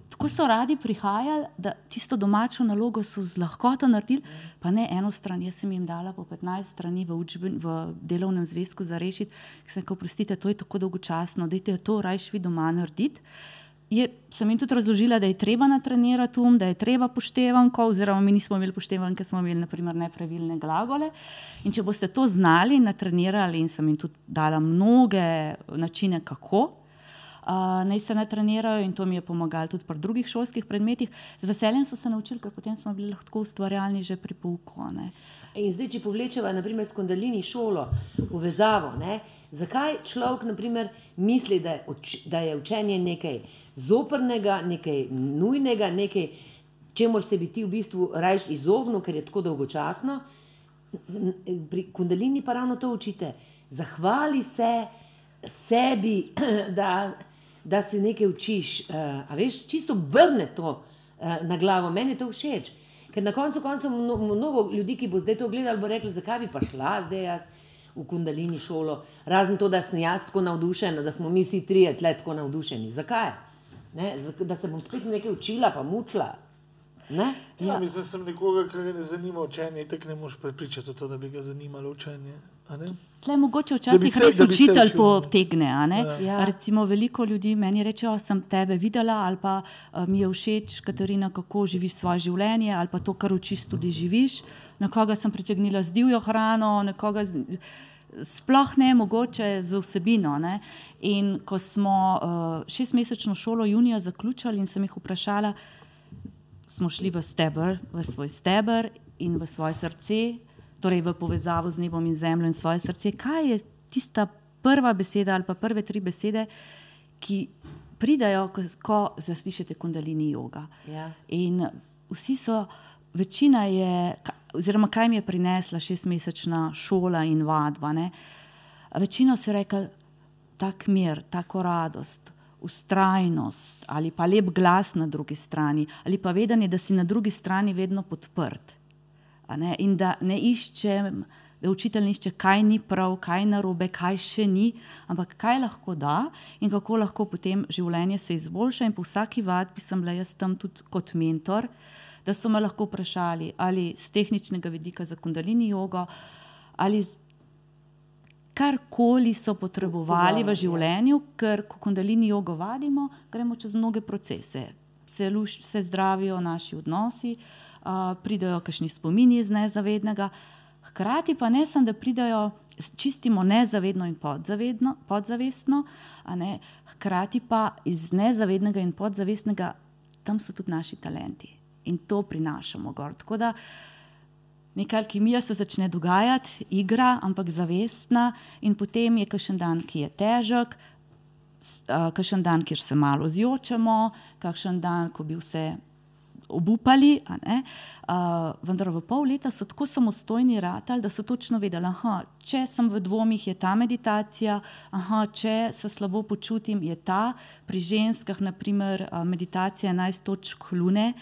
Tako so radi prihajali, da tisto domačo nalogo so z lahkoto naredili, pa ne eno stran. Jaz sem jim dala po 15 strani v, učben, v delovnem zvezku za rešiti, ker sem rekel: Prostite, to je tako dolgočasno, dajte to rajš vi doma narediti. Je, sem jim tudi razložila, da je treba natrenirati um, da je treba poštevanko, oziroma mi nismo imeli poštevanke, ker smo imeli naprimer nepravilne glagole. In če boste to znali natrenirali, in sem jim tudi dala mnoge načine, kako uh, naj se natrenirajo, in to mi je pomagalo tudi pri drugih šolskih predmetih, z veseljem so se naučili, ker potem smo bili lahko ustvarjalni že pri pouku. ne. In zdaj, če povlečeva naprimer, s kondalini šolo, povezavo, ne, zakaj človek naprimer, misli, da je, uč, da je učenje nekaj zoprnega, nekaj nujnega, nekaj, čemu se bi ti v bistvu rajš izognil, ker je tako dolgočasno. Pri kondalini pa ravno to učite. Zahvali se sebi, da, da si nekaj učiš. Uh, a veš, čisto obrne to uh, na glavo. Meni je to všeč. Ker na koncu koncev mno, mnogo ljudi, ki bo zdaj to gledalo, bo reklo, zakaj bi pa šla zdaj jaz v kundalini šolo. Razen to, da sem jaz tako navdušena, da smo mi vsi trije tle tako navdušeni. Zakaj? Ne? Da se bom spet nekaj učila, pa mučila. Ne? Ja, mislim, da sem nekoga, ki ga ne zanima učenje, tako ne moreš prepričati to, da bi ga zanimalo učenje. a ne? Tle mogoče včasih se- res učitelj učil, potegne. a ne. Ja. Ja. Recimo, veliko ljudi meni reče, da sem tebe videla, ali pa uh, mi je všeč, Katarina, kako živiš svoje življenje, ali pa to, kar učiš, tudi živiš. Nekoga sem pritegnila z divjo hrano, nekoga z, sploh ne mogoče z vsebino. Ne. In ko smo uh, šestmesečno šolo junija zaključili in sem jih vprašala, smo šli v steber, v svoj steber in v svoje srce, torej v povezavo z nebom in zemljo in svoje srce. Kaj je tista prva beseda ali pa prve tri besede, ki pridajo, ko, ko zaslišite kundalini joga? Ja. In vsi so, večina je, oziroma kaj mi je prinesla šestmesečna šola in vadba. Ne? Večina si rekla, tak mir, tako radost, ustrajnost ali pa lep glas na drugi strani, ali pa vedanje, da si na drugi strani vedno podprt. In da ne iščem, da učitelj ne išče, kaj ni prav, kaj narobe, kaj še ni, ampak kaj lahko da in kako lahko potem življenje se izboljša. In po vsaki vadbi sem bila jaz tam tudi kot mentor, da so me lahko vprašali ali z tehničnega vidika za kundalini jogo, ali z karkoli so potrebovali v ja. življenju, ker ko kundalini jogo vadimo, gremo čez mnoge procese. Se, luš, se zdravijo naši odnosi, uh, pridajo kakšni spomini iz nezavednega, hkrati pa ne samo, da pridajo, čistimo nezavedno in podzavedno, podzavestno, ne, hkrati pa iz nezavednega in podzavestnega, tam so tudi naši talenti in to prinašamo gor. Tako da neka alkimija se začne dogajati, igra, ampak zavestna, in potem je kakšen dan, ki je težek, kakšen dan, kjer se malo zjočemo, kakšen dan, ko bi vse obupali. Uh, vendar v pol leta so tako samostojni ratali, da so točno vedeli, da če sem v dvomih, je ta meditacija, aha, če se slabo počutim, je ta. Pri ženskah, naprimer, meditacija 11 točk lune,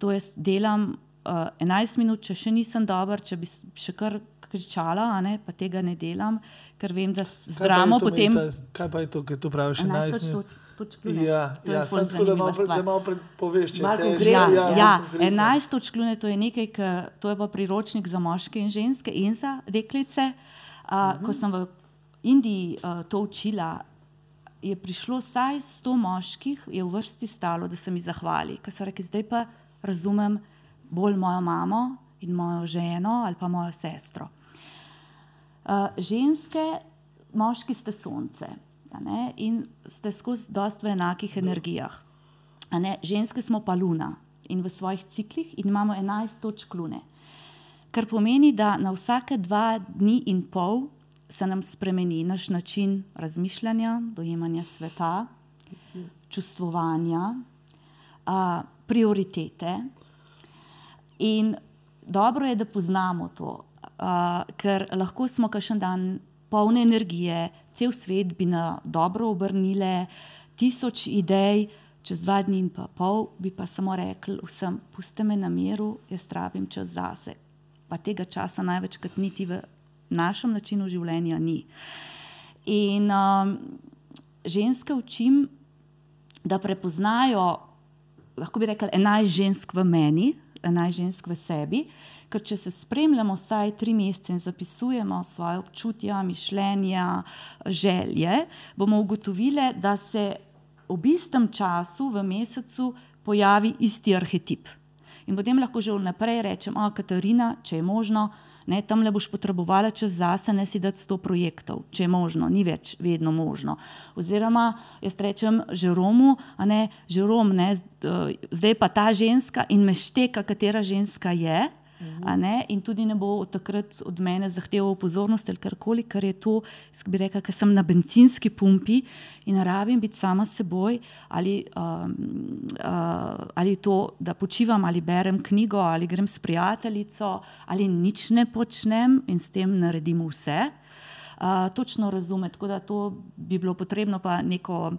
to jaz delam uh, 11 minut, če še nisem dober, če bi še kar kričala, a ne, pa tega ne delam, ker vem, da s- z Kaj pa je dramo to potem. medita- Kaj pa je to, ki to praviš? 11 11 točk- minut? Ja, ja sem tako, da malo, pre- da malo pred- poveš, če Malo težko. Ja, Ja, ja, konkretno. 11 točk lune, to je nekaj, k, to je pa priročnik za moške in ženske in za deklice. Uh, uh -huh. Ko sem v Indiji uh, to učila, je prišlo vsaj 100 moških, je v vrsti stalo, da se mi zahvali. Ker so rekli, zdaj pa razumem bolj mojo mamo in mojo ženo ali pa mojo sestro. Uh, ženske, moški ste sonce ne, in ste skozi dost v enakih energijah. Ne, ženske smo pa luna in v svojih ciklih in imamo 11 točk lune. Kar pomeni, da na vsake dva dni in pol se nam spremeni naš način razmišljanja, dojemanja sveta, čustvovanja, a, prioritete. In dobro je, da poznamo to, a, ker lahko smo kakšen dan polne energije, cel svet bi na dobro obrnile, tisoč idej, čez dva dni in pa pol bi pa samo rekli vsem, puste me na miru, jaz rabim čas zase. Pa tega časa največkrat niti v našem načinu življenja ni. In um, ženske učim, da prepoznajo, lahko bi rekli, enajst žensk v meni, enajst žensk v sebi. Ker če se spremljamo vsaj tri mesece in zapisujemo svoje občutja, mišljenja, želje, bomo ugotovili, da se ob istem času v mesecu pojavi isti arhetip. In potem lahko že vnaprej rečem, o, Katarina, če je možno, ne, tam le boš potrebovala čas zase, ne si dati sto projektov, če je možno, ni več vedno možno. Oziroma, jaz rečem Žeromu, a ne, Žerom, ne, eh, zdaj pa ta ženska in me šteka, katera ženska je. A Ne, in tudi ne bo od takrat od mene zahteval pozornost ali karkoli, ker je to, jaz bi rekla, ker sem na bencinski pumpi in rabim biti sama seboj, ali, um, uh, ali to, da počivam, ali berem knjigo, ali grem s prijateljico, ali nič ne počnem in s tem naredim vse. Uh, točno razume, tako da to bi bilo potrebno pa neko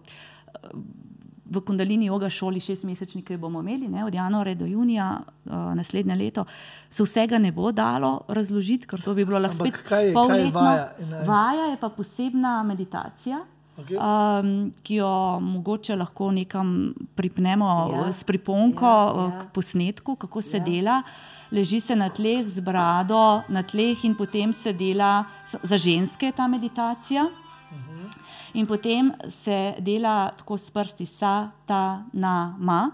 v Kundalini joga šoli šestmesečni, ki jo bomo imeli ne, od januarja do junija uh, naslednje leto, se vsega ne bo dalo razložiti, ker to bi bilo lahko spet kaj je- kaj polletno. vaja 11? Vaja je pa posebna meditacija. Okej. Um, ki jo mogoče lahko nekam pripnemo Ja. s priponko Ja, ja, ja. k posnetku, kako se Ja. dela. Leži se na tleh z brado, na tleh, in potem se dela za ženske je ta meditacija. In potem se dela tako s prsti, sa, ta, na, ma.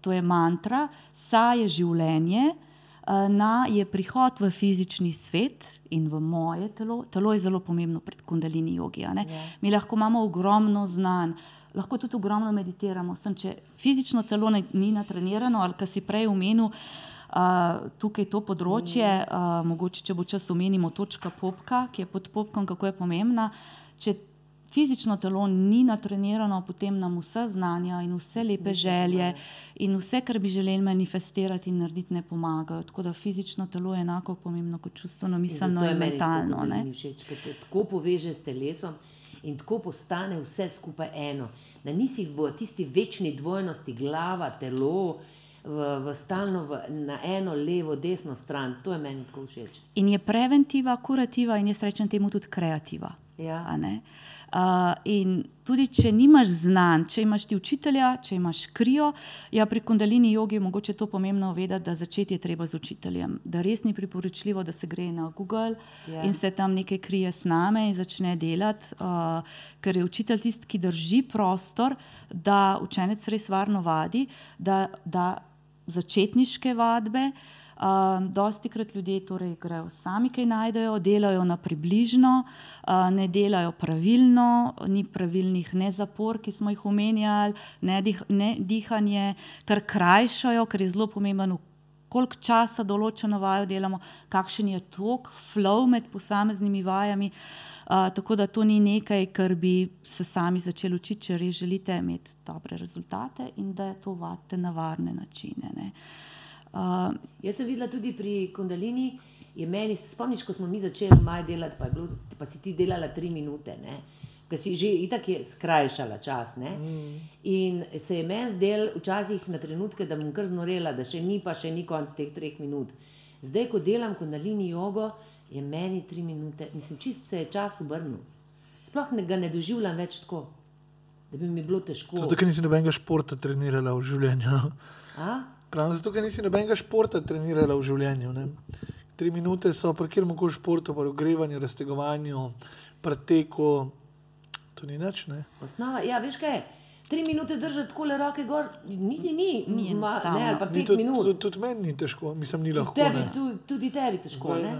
To je mantra, sa je življenje, eh, na je prihod v fizični svet in v moje telo. Telo je zelo pomembno pred kundalini jogi. a ne. Mi lahko imamo ogromno znanj, lahko tudi ogromno meditiramo. Sem, če fizično telo ne, ni natrenirano, ali kar si prej omenil, Uh, tukaj to področje, uh, mogoče če bo čas omenimo, točka popka, ki je pod popkom, kako je pomembna. Če fizično telo ni natrenirano, potem nam vse znanja in vse lepe želje in vse, kar bi želeli manifestirati in narediti, ne pomagajo. Tako da fizično telo je enako pomembno kot čustveno, miselno je in meni tako mentalno. ne. Kundalini Všeč, ker te tako poveže s telesom in tako postane vse skupaj eno. Da nisi v tisti večni dvojnosti glava, telo, v, v stalno v, na eno, levo, desno stran. To je meni tako všeč. In je preventiva, kurativa in jaz rečem temu tudi kreativa. Ja. Uh, in tudi, če nimaš znanj, če imaš ti učitelja, če imaš krijo, ja, pri kundalini jogi je mogoče to pomembno vedeti, da začeti je treba z učiteljem. Da res ni priporočljivo, da se gre na Google Ja. yeah. in se tam nekaj krije s nami in začne delati, uh, ker je učitelj tisti, ki drži prostor, da učenec res varno vadi, da, da začetniške vadbe. Uh, dosti krat ljudje torej grejo sami, kaj najdejo, delajo na približno, uh, ne delajo pravilno, ni pravilnih ne zapor, ki smo jih omenjali, ne, dih, ne dihanje, kar krajšajo, ker je zelo pomemben v koliko časa določeno vajo delamo, kakšen je tok, flow med posameznimi vajami. Uh, tako da to ni nekaj, kar bi se sami začeli učiti, če res želite imeti dobre rezultate in da to vadite na varne načine. Ne. Uh, Jaz sem videla tudi pri Kundalini, je meni, se spomniš, ko smo mi začeli maj delati, pa, bilo, pa si ti delala tri minute, ne? ker si že itak je skrajšala čas. Ne? In se je meni zdel včasih na trenutke, da bom kar znorela, da še ni pa še ni konc teh treh minut. Zdaj, ko delam Kundalini jogo, je meni tri minute, mislim, čist se je čas obrnil. Sploh ne, ga ne doživljam več tako, da bi mi bilo težko. Zato, ker nisi nobenega športa trenirala v življenju. A? Pravno zato, ker nisi nobenega športa trenirala v življenju. Ne? Tri minute so pri kjer koli športu, pri ogrevanju, raztegovanju, preteku. To ni nič. Ne? Osnova, ja, veš kaj, tri minute držati tako le roke gor, niti ni, Ni ma, ne, ali pa pet tudi, minut. tudi, tudi meni ni težko, mislim, ni lahko. Tebi, ne. tudi, tudi tebi težko. Ne?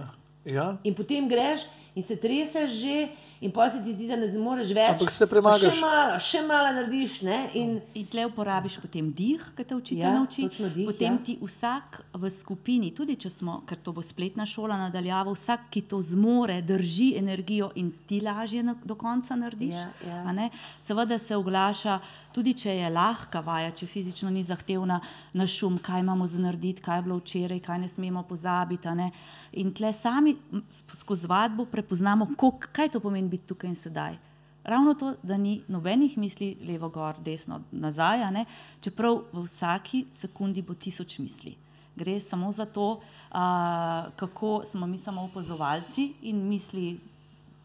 Ja, In potem greš in se treseš že, in pa se ti zdi, da ne zmoreš več. Ampak se premagaš. Še malo, še malo narediš. Ne? In, In tle uporabiš potem dih, ki te učitelj Ja, nauči. dih, potem ja. ti vsak v skupini, tudi če smo, ker to bo spletna šola nadaljavo, vsak, ki to zmore, drži energijo in ti lažje na, do konca narediš. Ja, ja. a ne. Seveda se oglaša, tudi če je lahka vaja, če fizično ni zahtevna, na šum, kaj imamo za narediti, kaj je bilo včeraj, kaj ne smemo pozabiti. ne. In tle sami skozi vadbo prepoznamo, koliko- kaj to pomeni biti tukaj in sedaj. Ravno to, da ni nobenih misli levo, gor, desno, nazaj, ne? čeprav v vsaki sekundi bo tisoč misli. Gre samo za to, a, kako smo mi samo opazovalci in misli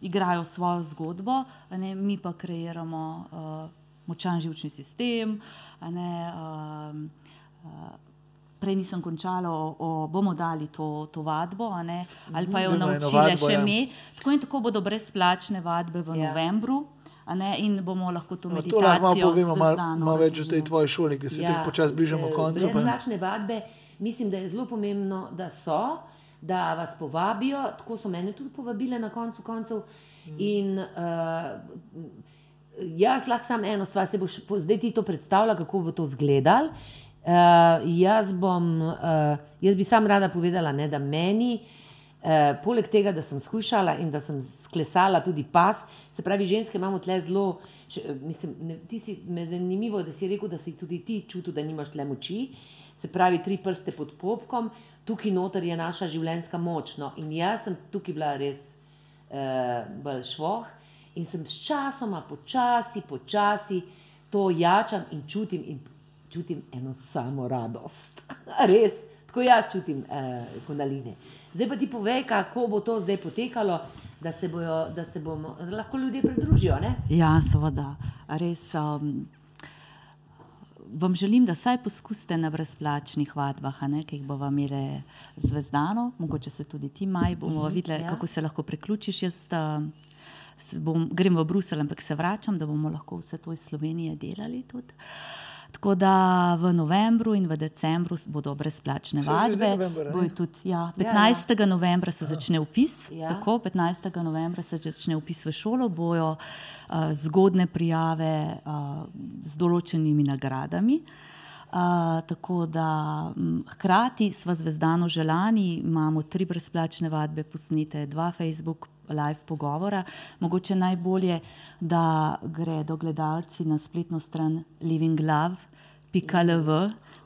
igrajo svojo zgodbo, ne? mi pa kreiramo a, močan živčni sistem. a Ne, a, a, Prej nisem končala, o, o, bomo dali to, to vadbo, a ne, ali pa jo naučile vadbo, še ja. mi. Tako in tako bodo brezplačne vadbe v Ja. novembru. a Ne, in bomo lahko to No, to lahko meditacijo povemo, malo, malo več o tej tvoji šoli, ki se ja, tako počasi bližamo eh, koncu. pa- Brezplačne vadbe, mislim, da je zelo pomembno, da so, da vas povabijo. Tako so mene tudi povabile na koncu koncev. In, uh, jaz lahko samo eno stvar, se boš zdaj ti to predstavljal, kako bo to izgledalo. Uh, jaz, bom, uh, jaz bi sam rada povedala, ne, da meni, uh, poleg tega, da sem skušala in da sem sklesala tudi pas, se pravi, ženske imamo tle zelo, še, mislim, ne, ti si me zanimivo, da si rekel, da si tudi ti čutil, da nimaš tle moči. Se pravi, tri prste pod popkom, tukaj noter je naša življenjska moč. No, in jaz sem tukaj bila res uh, bolj švoh in sem s časoma, počasi, počasi to jačam in čutim, in čutim eno samo radost. res, tako jaz čutim uh, kondaline. Zdaj pa ti povej, kako bo to zdaj potekalo, da se, bojo, da se bomo da lahko ljudje pridružijo. Ne? Ja, seveda. Res, um, vam želim, da vsaj poskusite na brezplačnih vadbah, ne, ki jih bomo imeli zvezdano, mogoče se tudi ti maj, bomo videli, ja. kako se lahko priključiš. Jaz s- bom, grem v Bruselj, ampak se vračam, da bomo lahko vse to iz Slovenije delali tudi. Tako da v novembru in v decembru bodo brezplačne vadbe. november, ne? Bojo tudi, ja, Ja, ja. 15. novembra se začne upis. Ja. Tako, 15. novembra se začne upis v šolo, bojo uh, zgodne prijave uh, z določenimi nagradami. Uh, tako da m, hkrati smo zvezdano želani, imamo tri brezplačne vadbe, posnete dva Facebook live pogovora. Mogoče najbolje, da gredo gledalci na spletno stran livinglove.lv,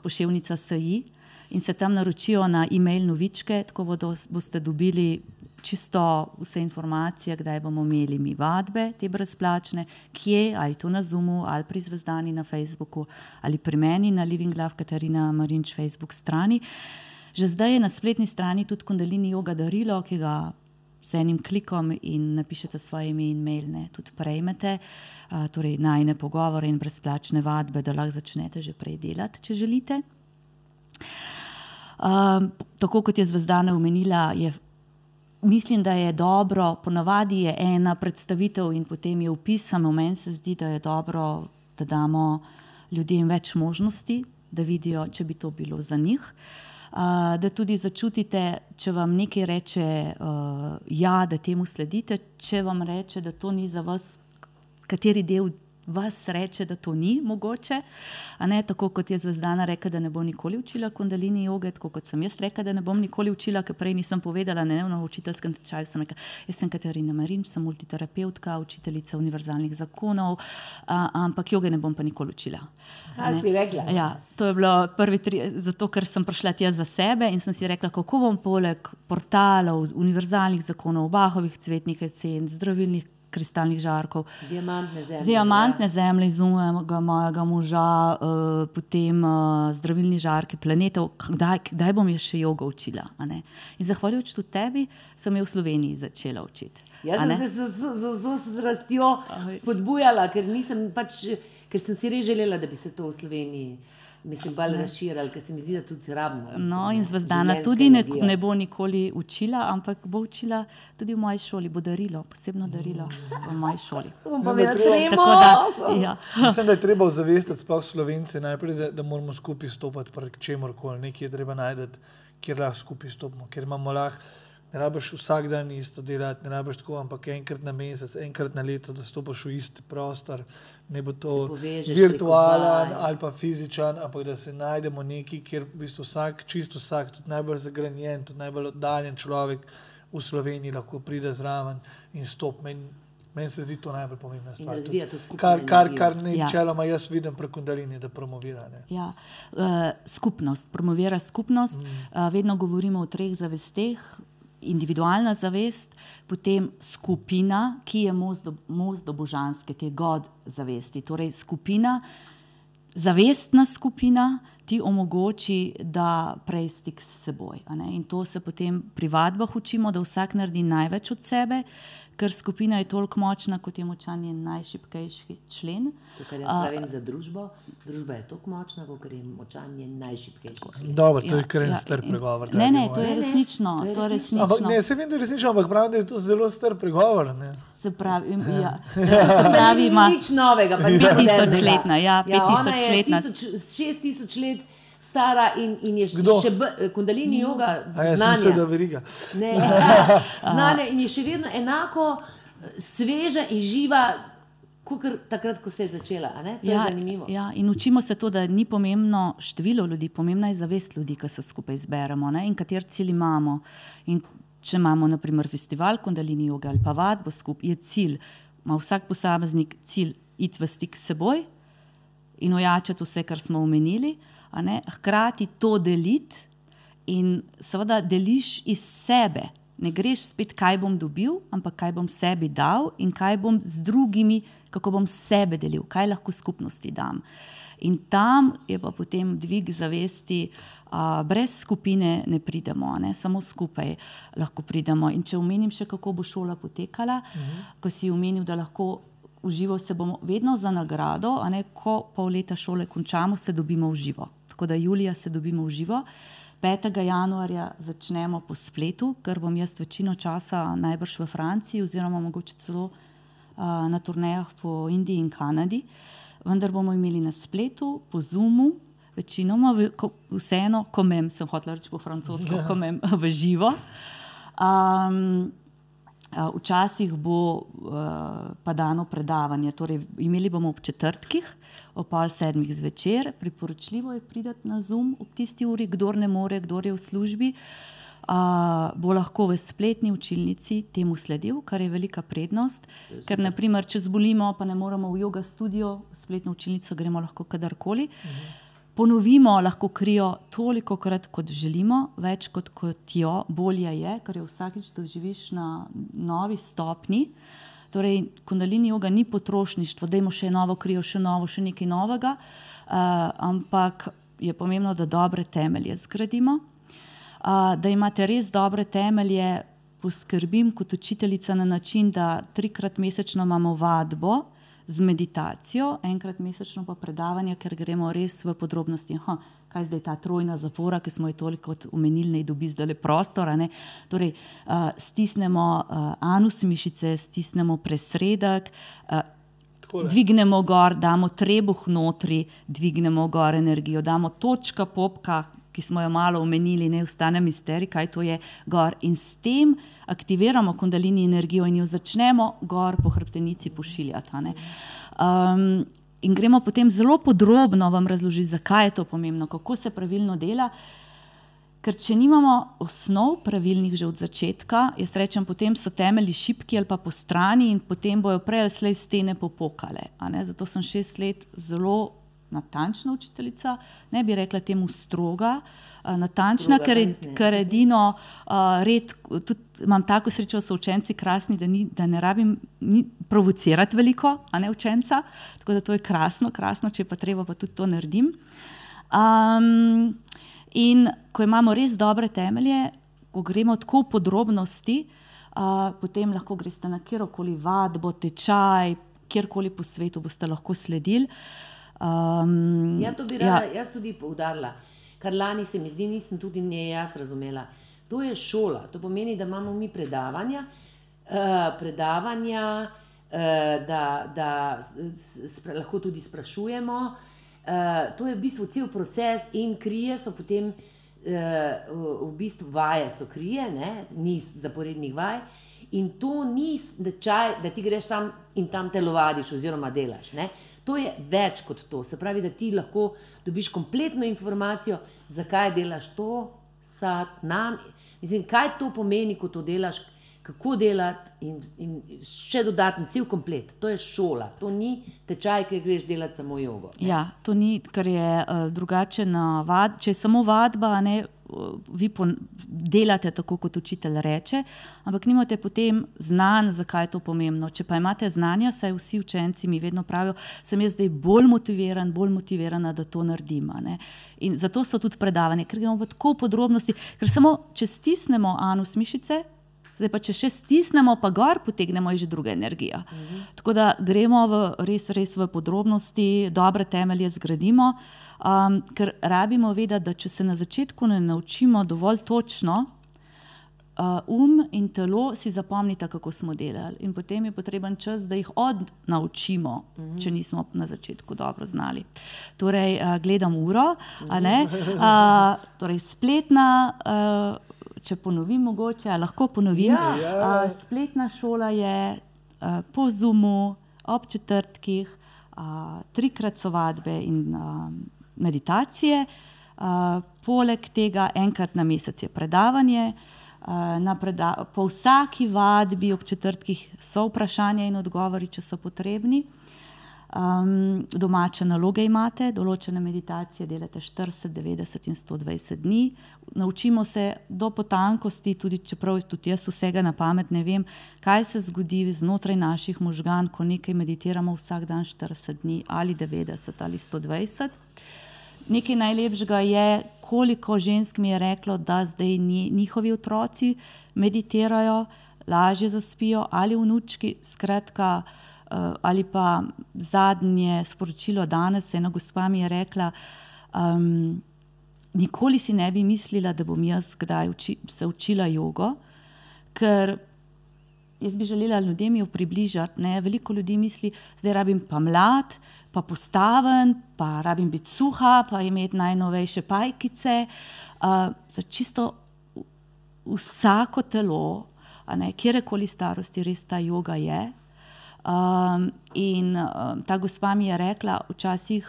poševnica SI in se tam naročijo na e-mail novičke, tako bodo, boste dobili čisto vse informacije, kdaj bomo imeli mi vadbe, te brezplačne, kje, ali to na Zoomu, ali pri Zvezdani na Facebooku, ali pri meni na Living Love Katarina Marinč Facebook strani. Že zdaj je na spletni strani tudi Kundalini Yoga darilo, ki ga z enim klikom in napišete svoje ime in mail, ne, tudi prejmete, a, torej najne pogovore in brezplačne vadbe, da lahko začnete že prej delati, če želite. Um, tako kot je Zvezdana omenila, je, mislim, da je dobro, ponavadi je ena predstavitev in potem je upis, samo meni se zdi, da je dobro, da damo ljudem več možnosti, da vidijo, če bi to bilo za njih. Da tudi začutite, če vam nekaj reče, uh, ja, da temu sledite, če vam reče, da to ni za vas, kateri del vas reče, da to ni mogoče. Ne tako kot je Zvezdana rekla, da ne bo nikoli učila kundalini joge, tako kot sem jaz rekla, da ne bom nikoli učila, ker prej nisem povedala, ne na učiteljskem tečaju sem rekla, jaz sem Katarina Marinč, sem multiterapeutka, učiteljica univerzalnih zakonov, a, ampak joge ne bom pa nikoli učila. Kaj si rekla? Ja, to je bilo prvi tri, zato ker sem prišla tja za sebe in sem si rekla, kako bom poleg portalov, univerzalnih zakonov, bahovih cvetnih esens, zdravilnih kristalnih žarkov, Diamantne zemlje. z diamantne zemlje izumega mojega moža, uh, potem uh, zdravilni žarki planetov, kdaj, kdaj bom jaz še jogo učila. In zahvaljujoč tudi tebi sem jo v Sloveniji začela učiti. Jaz sem te z, z, z, z, z rastjo spodbujala, ker, pač, ker sem si res želela, da bi se to v Sloveniji mislim, bolj razširilo, ker se mi zdi, da tudi rabimo. No, to, in ne, zvezdana tudi ne, ne bo nikoli učila, ampak bo učila tudi v moji šoli, bo darilo, posebno darilo v moji šoli. Bom pa Ne, imela da treba- tremo. Tako da, ja. Mislim, da je treba ozavestiti, sploh Slovenci, najprej, da, da moramo skupaj stopiti pred čemorkoli, nekaj je treba najti, kjer lahko skupaj stopimo, ker imamo lahko. Ne rabiš vsak dan isto delati, ne rabiš tako, ampak enkrat na mesec, enkrat na leto, da stopiš v isti prostor. Ne bo to povežeš virtualen preko vaj. ali pa fizičen, ampak da se najdemo neki, kjer v bistvu vsak, čisto vsak, tudi najbolj zagranjen, tudi najbolj oddaljen človek v Sloveniji lahko pride zraven in stopi. Meni, meni se zdi to najbolj pomembna stvar. Tudi Kar, kar, kar Ja. načeloma jaz vidim preko Kundalini, da promovira. Ne. Ja, uh, skupnost, promovira skupnost. Uh, vedno govorimo o treh zavesteh. Individualna zavest, potem skupina, ki je most do, most do božanske, te god zavesti. Torej, skupina, zavestna skupina ti omogoči, da prej stik s seboj. In to se potem pri vadbah učimo, da vsak naredi največ od sebe, ker skupina je toliko močna, kot je močan njen najšipkejši člen. To, kar jaz pravim za družbo, družba je tako močna, kot je močan njen najšipkejši člen. Dobro, to Ja, je kar en ja, star in- pregovor. Ne, ne, to je Ne, ne, resnično. to je To je resnično. Ampak resnično. ne, se vem, da je resnično, ampak pravim, da je to zelo star pregovor. Ne. Se pravi, ja. se pravi ima Nič novega, pa ni 5000 modernega. letna, ja, ja, ona 5000 je letna. tisoč- 6000 let stara in, in je Kdo? še b, kundalini joga, A jaz sem znanje. veriga. Ne, znanje in je še vedno enako sveža in živa, kot takrat, ko se je začela. a ne? To je zanimivo. Ja, in učimo se to, da ni pomembno število ljudi, pomembna je zavest ljudi, ki se skupaj zberemo ne, in kater cilj imamo. In če imamo naprimer festival Kundalini joga ali pa vadbo skupaj, je cilj, ima vsak posameznik cilj iti v stik s seboj in ojačati vse, kar smo omenili, ne, hkrati to deliti in seveda deliš iz sebe. Ne greš spet, kaj bom dobil, ampak kaj bom sebi dal in kaj bom z drugimi, kako bom sebe delil, kaj lahko skupnosti dam. In tam je pa potem dvig zavesti, a, brez skupine ne pridemo, ne? samo skupaj lahko pridemo. In če omenim še, kako bo šola potekala, uh -huh. ko si omenil, da lahko v živo se bomo vedno za nagrado, a ne ko pol leta šole končamo, se dobimo v živo. Tako da julija se dobimo v živo. 5. januarja začnemo po spletu, ker bom jaz večino časa najbrž v Franciji, oziroma mogoče celo uh, na turnejah po Indiji in Kanadi. Vendar bomo imeli na spletu, po Zoomu, večinoma, v- ko- vseeno, komem, sem hotel reči po francosko, komem v živo. Um, Včasih bo uh, pa dano predavanje, torej imeli bomo ob četrtkih, ob pol sedmih zvečer, priporočljivo je priti na Zoom ob tisti uri, kdor ne more, kdor je v službi. Uh, bo lahko v spletni učilnici temu sledil, kar je velika prednost. Ker, naprimer, če zbolimo, pa ne moremo v yoga studio, v spletno učilnico gremo lahko kadarkoli. Ponovimo lahko krijo toliko krat, kot želimo, več kot, kot jo, bolje je, ker jo vsakič doživiš na novi stopni. Torej, kundalini joga ni potrošništvo, da imamo še novo krijo, še novo, še nekaj novega, uh, ampak je pomembno, da dobre temelje zgradimo. Uh, da imate res dobre temelje, poskrbim kot učiteljica na način, da trikrat mesečno imamo vadbo z meditacijo, enkrat mesečno pa predavanje, ker gremo res v podrobnosti. Ha, kaj je zdaj ta trojna zapora, ki smo jo toliko omenili, ne dobi zdaj le prostor. Torej, uh, stisnemo uh, anus mišice, stisnemo presredek. Uh, Takole. Dvignemo gor, damo trebuh notri, dvignemo gor energijo, damo točka popka, ki smo jo malo omenili, ne ostane misterij, kaj to je gor. In s tem aktiviramo kundalini energijo in jo začnemo gor po hrbtenici pošiljati. Um, in gremo potem zelo podrobno vam razložiti, zakaj je to pomembno, kako se pravilno dela. Ker če nimamo osnov pravilnih že od začetka, jaz rečem, potem so temelji šipki ali pa po strani in potem bojo prej ali slej stene popokale. Zato sem šest let zelo natančna učiteljica, ne bi rekla temu stroga, natančna, ker, ker edino uh, red, tudi imam tako srečo, so učenci krasni, da, ni, da ne rabim ni, provocirati veliko, a ne učenca. Tako da to je krasno, krasno, če pa treba, pa tudi to naredim. Um, in ko imamo res dobre temelje, ko gremo tako v podrobnosti, uh, potem lahko greste na kjerkoli vadbo, tečaj, kjerkoli po svetu boste lahko sledili. Um, Ja, to bi rada ja. jaz tudi poudarila. Kar lani se mi zdi, nisem tudi ne jaz razumela. To je šola, to pomeni, da imamo mi predavanja, uh, predavanja uh, da, da spra, lahko tudi sprašujemo. Uh, to je v bistvu cel proces, in krije so potem, uh, v, bistvu vaje so krije, ne, niz zaporednih vaj. In to ni tečaj, da ti greš sam in tam telovadiš oziroma delaš. Ne? To je več kot to. Se pravi, da ti lahko dobiš kompletno informacijo, zakaj delaš to, sad, nam. Mislim, kaj to pomeni, ko to delaš, kako delati in, in še dodatni cel komplet. To je šola, to ni tečaj, ker greš delati samo jogo. ne. Ja, to ni, ker je uh, drugače na vad, če je samo vadba, ne, vi delate tako, kot učitelj reče, ampak nimate potem znanj, zakaj je to pomembno. Če pa imate znanja, saj vsi učenci mi vedno pravijo, sem jaz zdaj bolj motiviran, bolj motivirana, da to naredim. In zato so tudi predavanja, ker gremo v tako podrobnosti, ker samo če stisnemo anus mišice, Zdaj pa, če še stisnemo, pa gor potegnemo, je že druga energija. Uh -huh. Tako da gremo v, res, res v podrobnosti, dobre temelje zgradimo, um, ker rabimo vedeti, da če se na začetku ne naučimo dovolj točno, uh, um in telo si zapomnita, kako smo delali. In potem je potreben čas, da jih odnaučimo, uh -huh. če nismo na začetku dobro znali. Torej, uh, gledam uro, a ne. Uh, torej, spletna. Uh, Če ponovim, mogoče lahko ponovim. Ja. Uh, spletna šola je uh, po Zoomu, ob četrtkih, uh, trikrat so vadbe in uh, meditacije. Uh, poleg tega, enkrat na mesec je predavanje. Uh, preda po vsaki vadbi ob četrtkih so vprašanja in odgovori, če so potrebni. Um, domače naloge imate, določene meditacije delate 40, 90 in 120 dni. Naučimo se do potankosti, tudi čeprav tudi jaz vsega na pamet ne vem, kaj se zgodi znotraj naših možgan, ko nekaj meditiramo vsak dan 40 dni ali 90 ali 120. Nekaj najlepšega je, koliko žensk mi je reklo, da zdaj njihovi otroci meditirajo, lažje zaspijo ali vnučki. Skratka, uh, ali pa zadnje sporočilo danes, ena gospa mi je rekla, um, nikoli si ne bi mislila, da bom jaz kdaj uči, se učila jogo, ker jaz bi želela ljudem jo približati. Ne? Veliko ljudi misli, da rabim pa mlad, pa postaven, pa rabim biti suha, pa imeti najnovejše pajkice. Uh, za čisto vsako telo, kjerkoli starosti, res ta joga je. Um, in um, ta gospa mi je rekla, včasih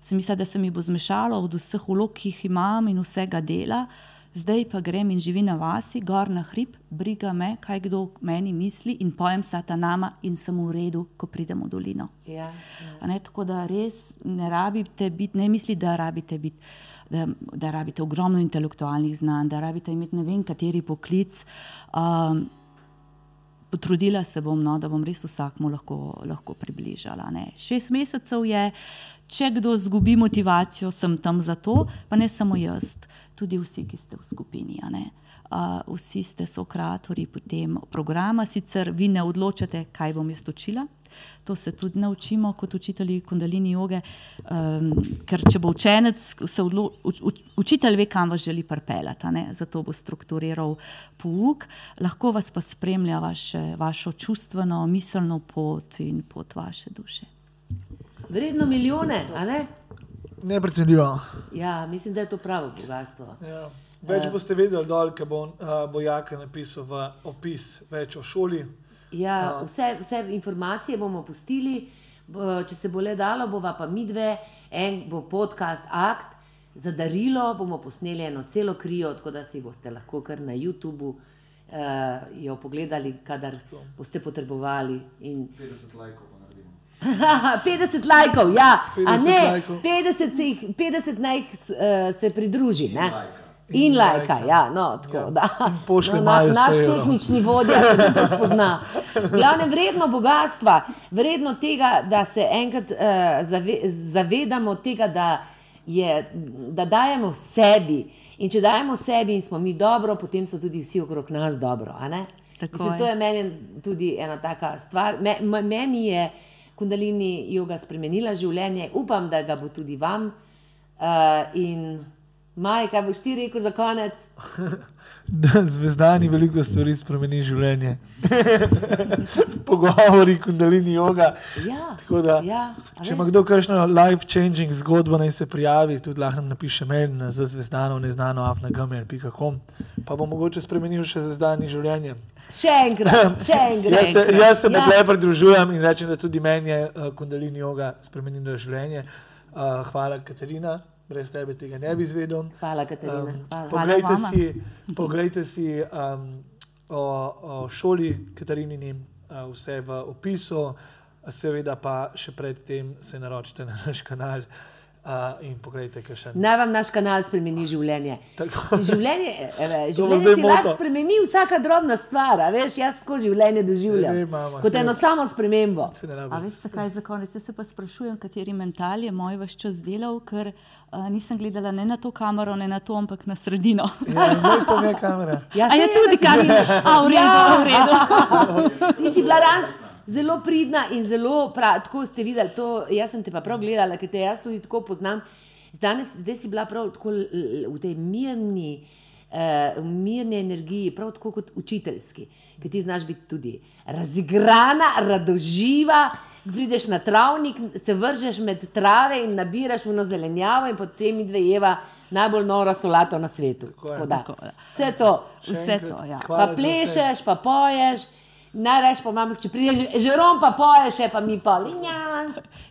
sem mislila, da se mi bo zmešalo od vseh vlog, ki jih imam in vsega dela, zdaj pa grem in živim na vasi, gor na hrib, briga me, kaj kdo meni misli in pojem satanama in sem v redu, ko pridem v dolino. Ja, A Ne, tako da res ne rabite biti, ne misli, da rabite biti. Da, da rabite ogromno intelektualnih znanj, da rabite imeti ne vem, kateri poklic. Um, potrudila se bom, no, da bom res vsakmu lahko, lahko približala. Ne. Šest mesecev je, če kdo izgubi motivacijo, sem tam zato, pa ne samo jaz, tudi vsi, ki ste v skupini. Uh, vsi ste sokratori potem programa, sicer vi ne odločate, kaj bom jaz učila. To se tudi naučimo kot učitelji kundalini joge, um, ker če bo učenec, se odlo, uč, uč, učitelj ve, kam vas želi pripeljati, a ne? zato bo strukturiral pouk, lahko vas pa spremlja vaše, vašo čustveno, miselno pot in pot vaše duše. Vredno milijone, a ne? Neprecenljivo. Ja, mislim, da je to pravo bogatstvo. Ja. Več boste vedeli dol, ker bo uh, Bojaka napisal v opis več o šoli. Ja, vse, vse informacije bomo pustili, če se bo le dalo, bova pa mi dve, en bo podcast Akt, za darilo bomo posneli eno celo krijo, tako da si boste lahko kar na YouTubu uh, jo pogledali, kadar boste potrebovali. In 50 lajkov pa naredimo. 50 lajkov, ja, a 50 ne, lajkov. 50, se jih, 50 naj jih uh, se pridruži. Ne? lajka. In In lajka, lajka. ja, no, tako Ja. da. Pošlje na, Maju 100 naš tehnični vodja se tudi to spozna. Glavno vredno bogatstva, vredno tega, da se enkrat uh, zave, zavedamo tega, da, je, da dajemo sebi. In če dajemo sebi in smo mi dobro, potem so tudi vsi okrog nas dobro. a ne? Tako Mislim, je. to je meni tudi ena taka stvar. Me, meni je Kundalini joga spremenila življenje, upam, da ga bo tudi vam. Uh, in Maj, kaj boš ti rekel za konec? Da zvezdani veliko stvari spremeni življenje. Pogovori, kundalini yoga. Ja, Tako da, ja, če ima kdo kakšno life-changing zgodbo, naj se prijavi, tudi lahko napiše mail na zvezdano, neznano, afnagamer.com, pa bo mogoče spremenil še zvezdani življenje. Še enkrat, še enkrat. Jaz se, jaz se med Ja. ja. pridružujem in rečem, da tudi meni je uh, kundalini yoga spremenila življenje. Uh, hvala, Katarina, brez tebe tega ne bi izvedel. Hvala, Katarina. Um, Hvala. poglejte, vama. si, poglejte si um, o, o šoli Katarinini, uh, vse v opisu, seveda pa še predtem se naročite na naš kanal uh, in pogledajte, kaj še. Naj vam naš kanal spremeni življenje. Tako. Življenje, eh, življenje ti lahko spremeni vsaka drobna stvar, veš, jaz tako življenje doživljam. Saj, mama, Kot eno samo spremembo. Ne A veste, kaj za konec? Jaz se pa sprašujem, kateri mental je moj vaš čas delal, ker uh, nisem gledala ne na to kamero, ne na to, ampak na sredino. Ja, pa ne kamera. Ja, A je saj tudi kamera? A v redu, v redu. Ti si bila danes zelo pridna in zelo prav, tako ste videli. To, jaz sem te pa prav gledala, ker te jaz tudi tako poznam. Danes, zdaj si bila prav tako v tej mirni, uh, mirni energiji, prav tako kot učiteljski, ker ti znaš biti tudi razigrana, radoživa. Prideš na travnik, se vržeš med trave in nabiraš uno zelenjavo, in potem mi dve jeva najbolj noro solato na svetu. Tako je. Tako da, Tako, ja. Vse to. Vse enkrat to, ja. Pa plešeš, pa poješ. Najreč pa imamo, če prideš, žerom pa poješ, še pa mi pa linja.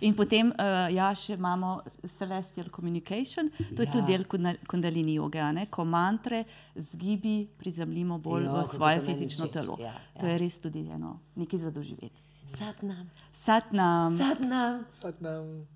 In potem uh, ja, še imamo Celestial Communication, to je Ja. ja. tudi del kunda- kundalini joge, a ne? ko mantre z gibi prizemljimo bolj Jo, v kako svoje to fizično telo. ja, To ja. je res tudi eno, nekaj za doživeti. Sad nam, Sat nam.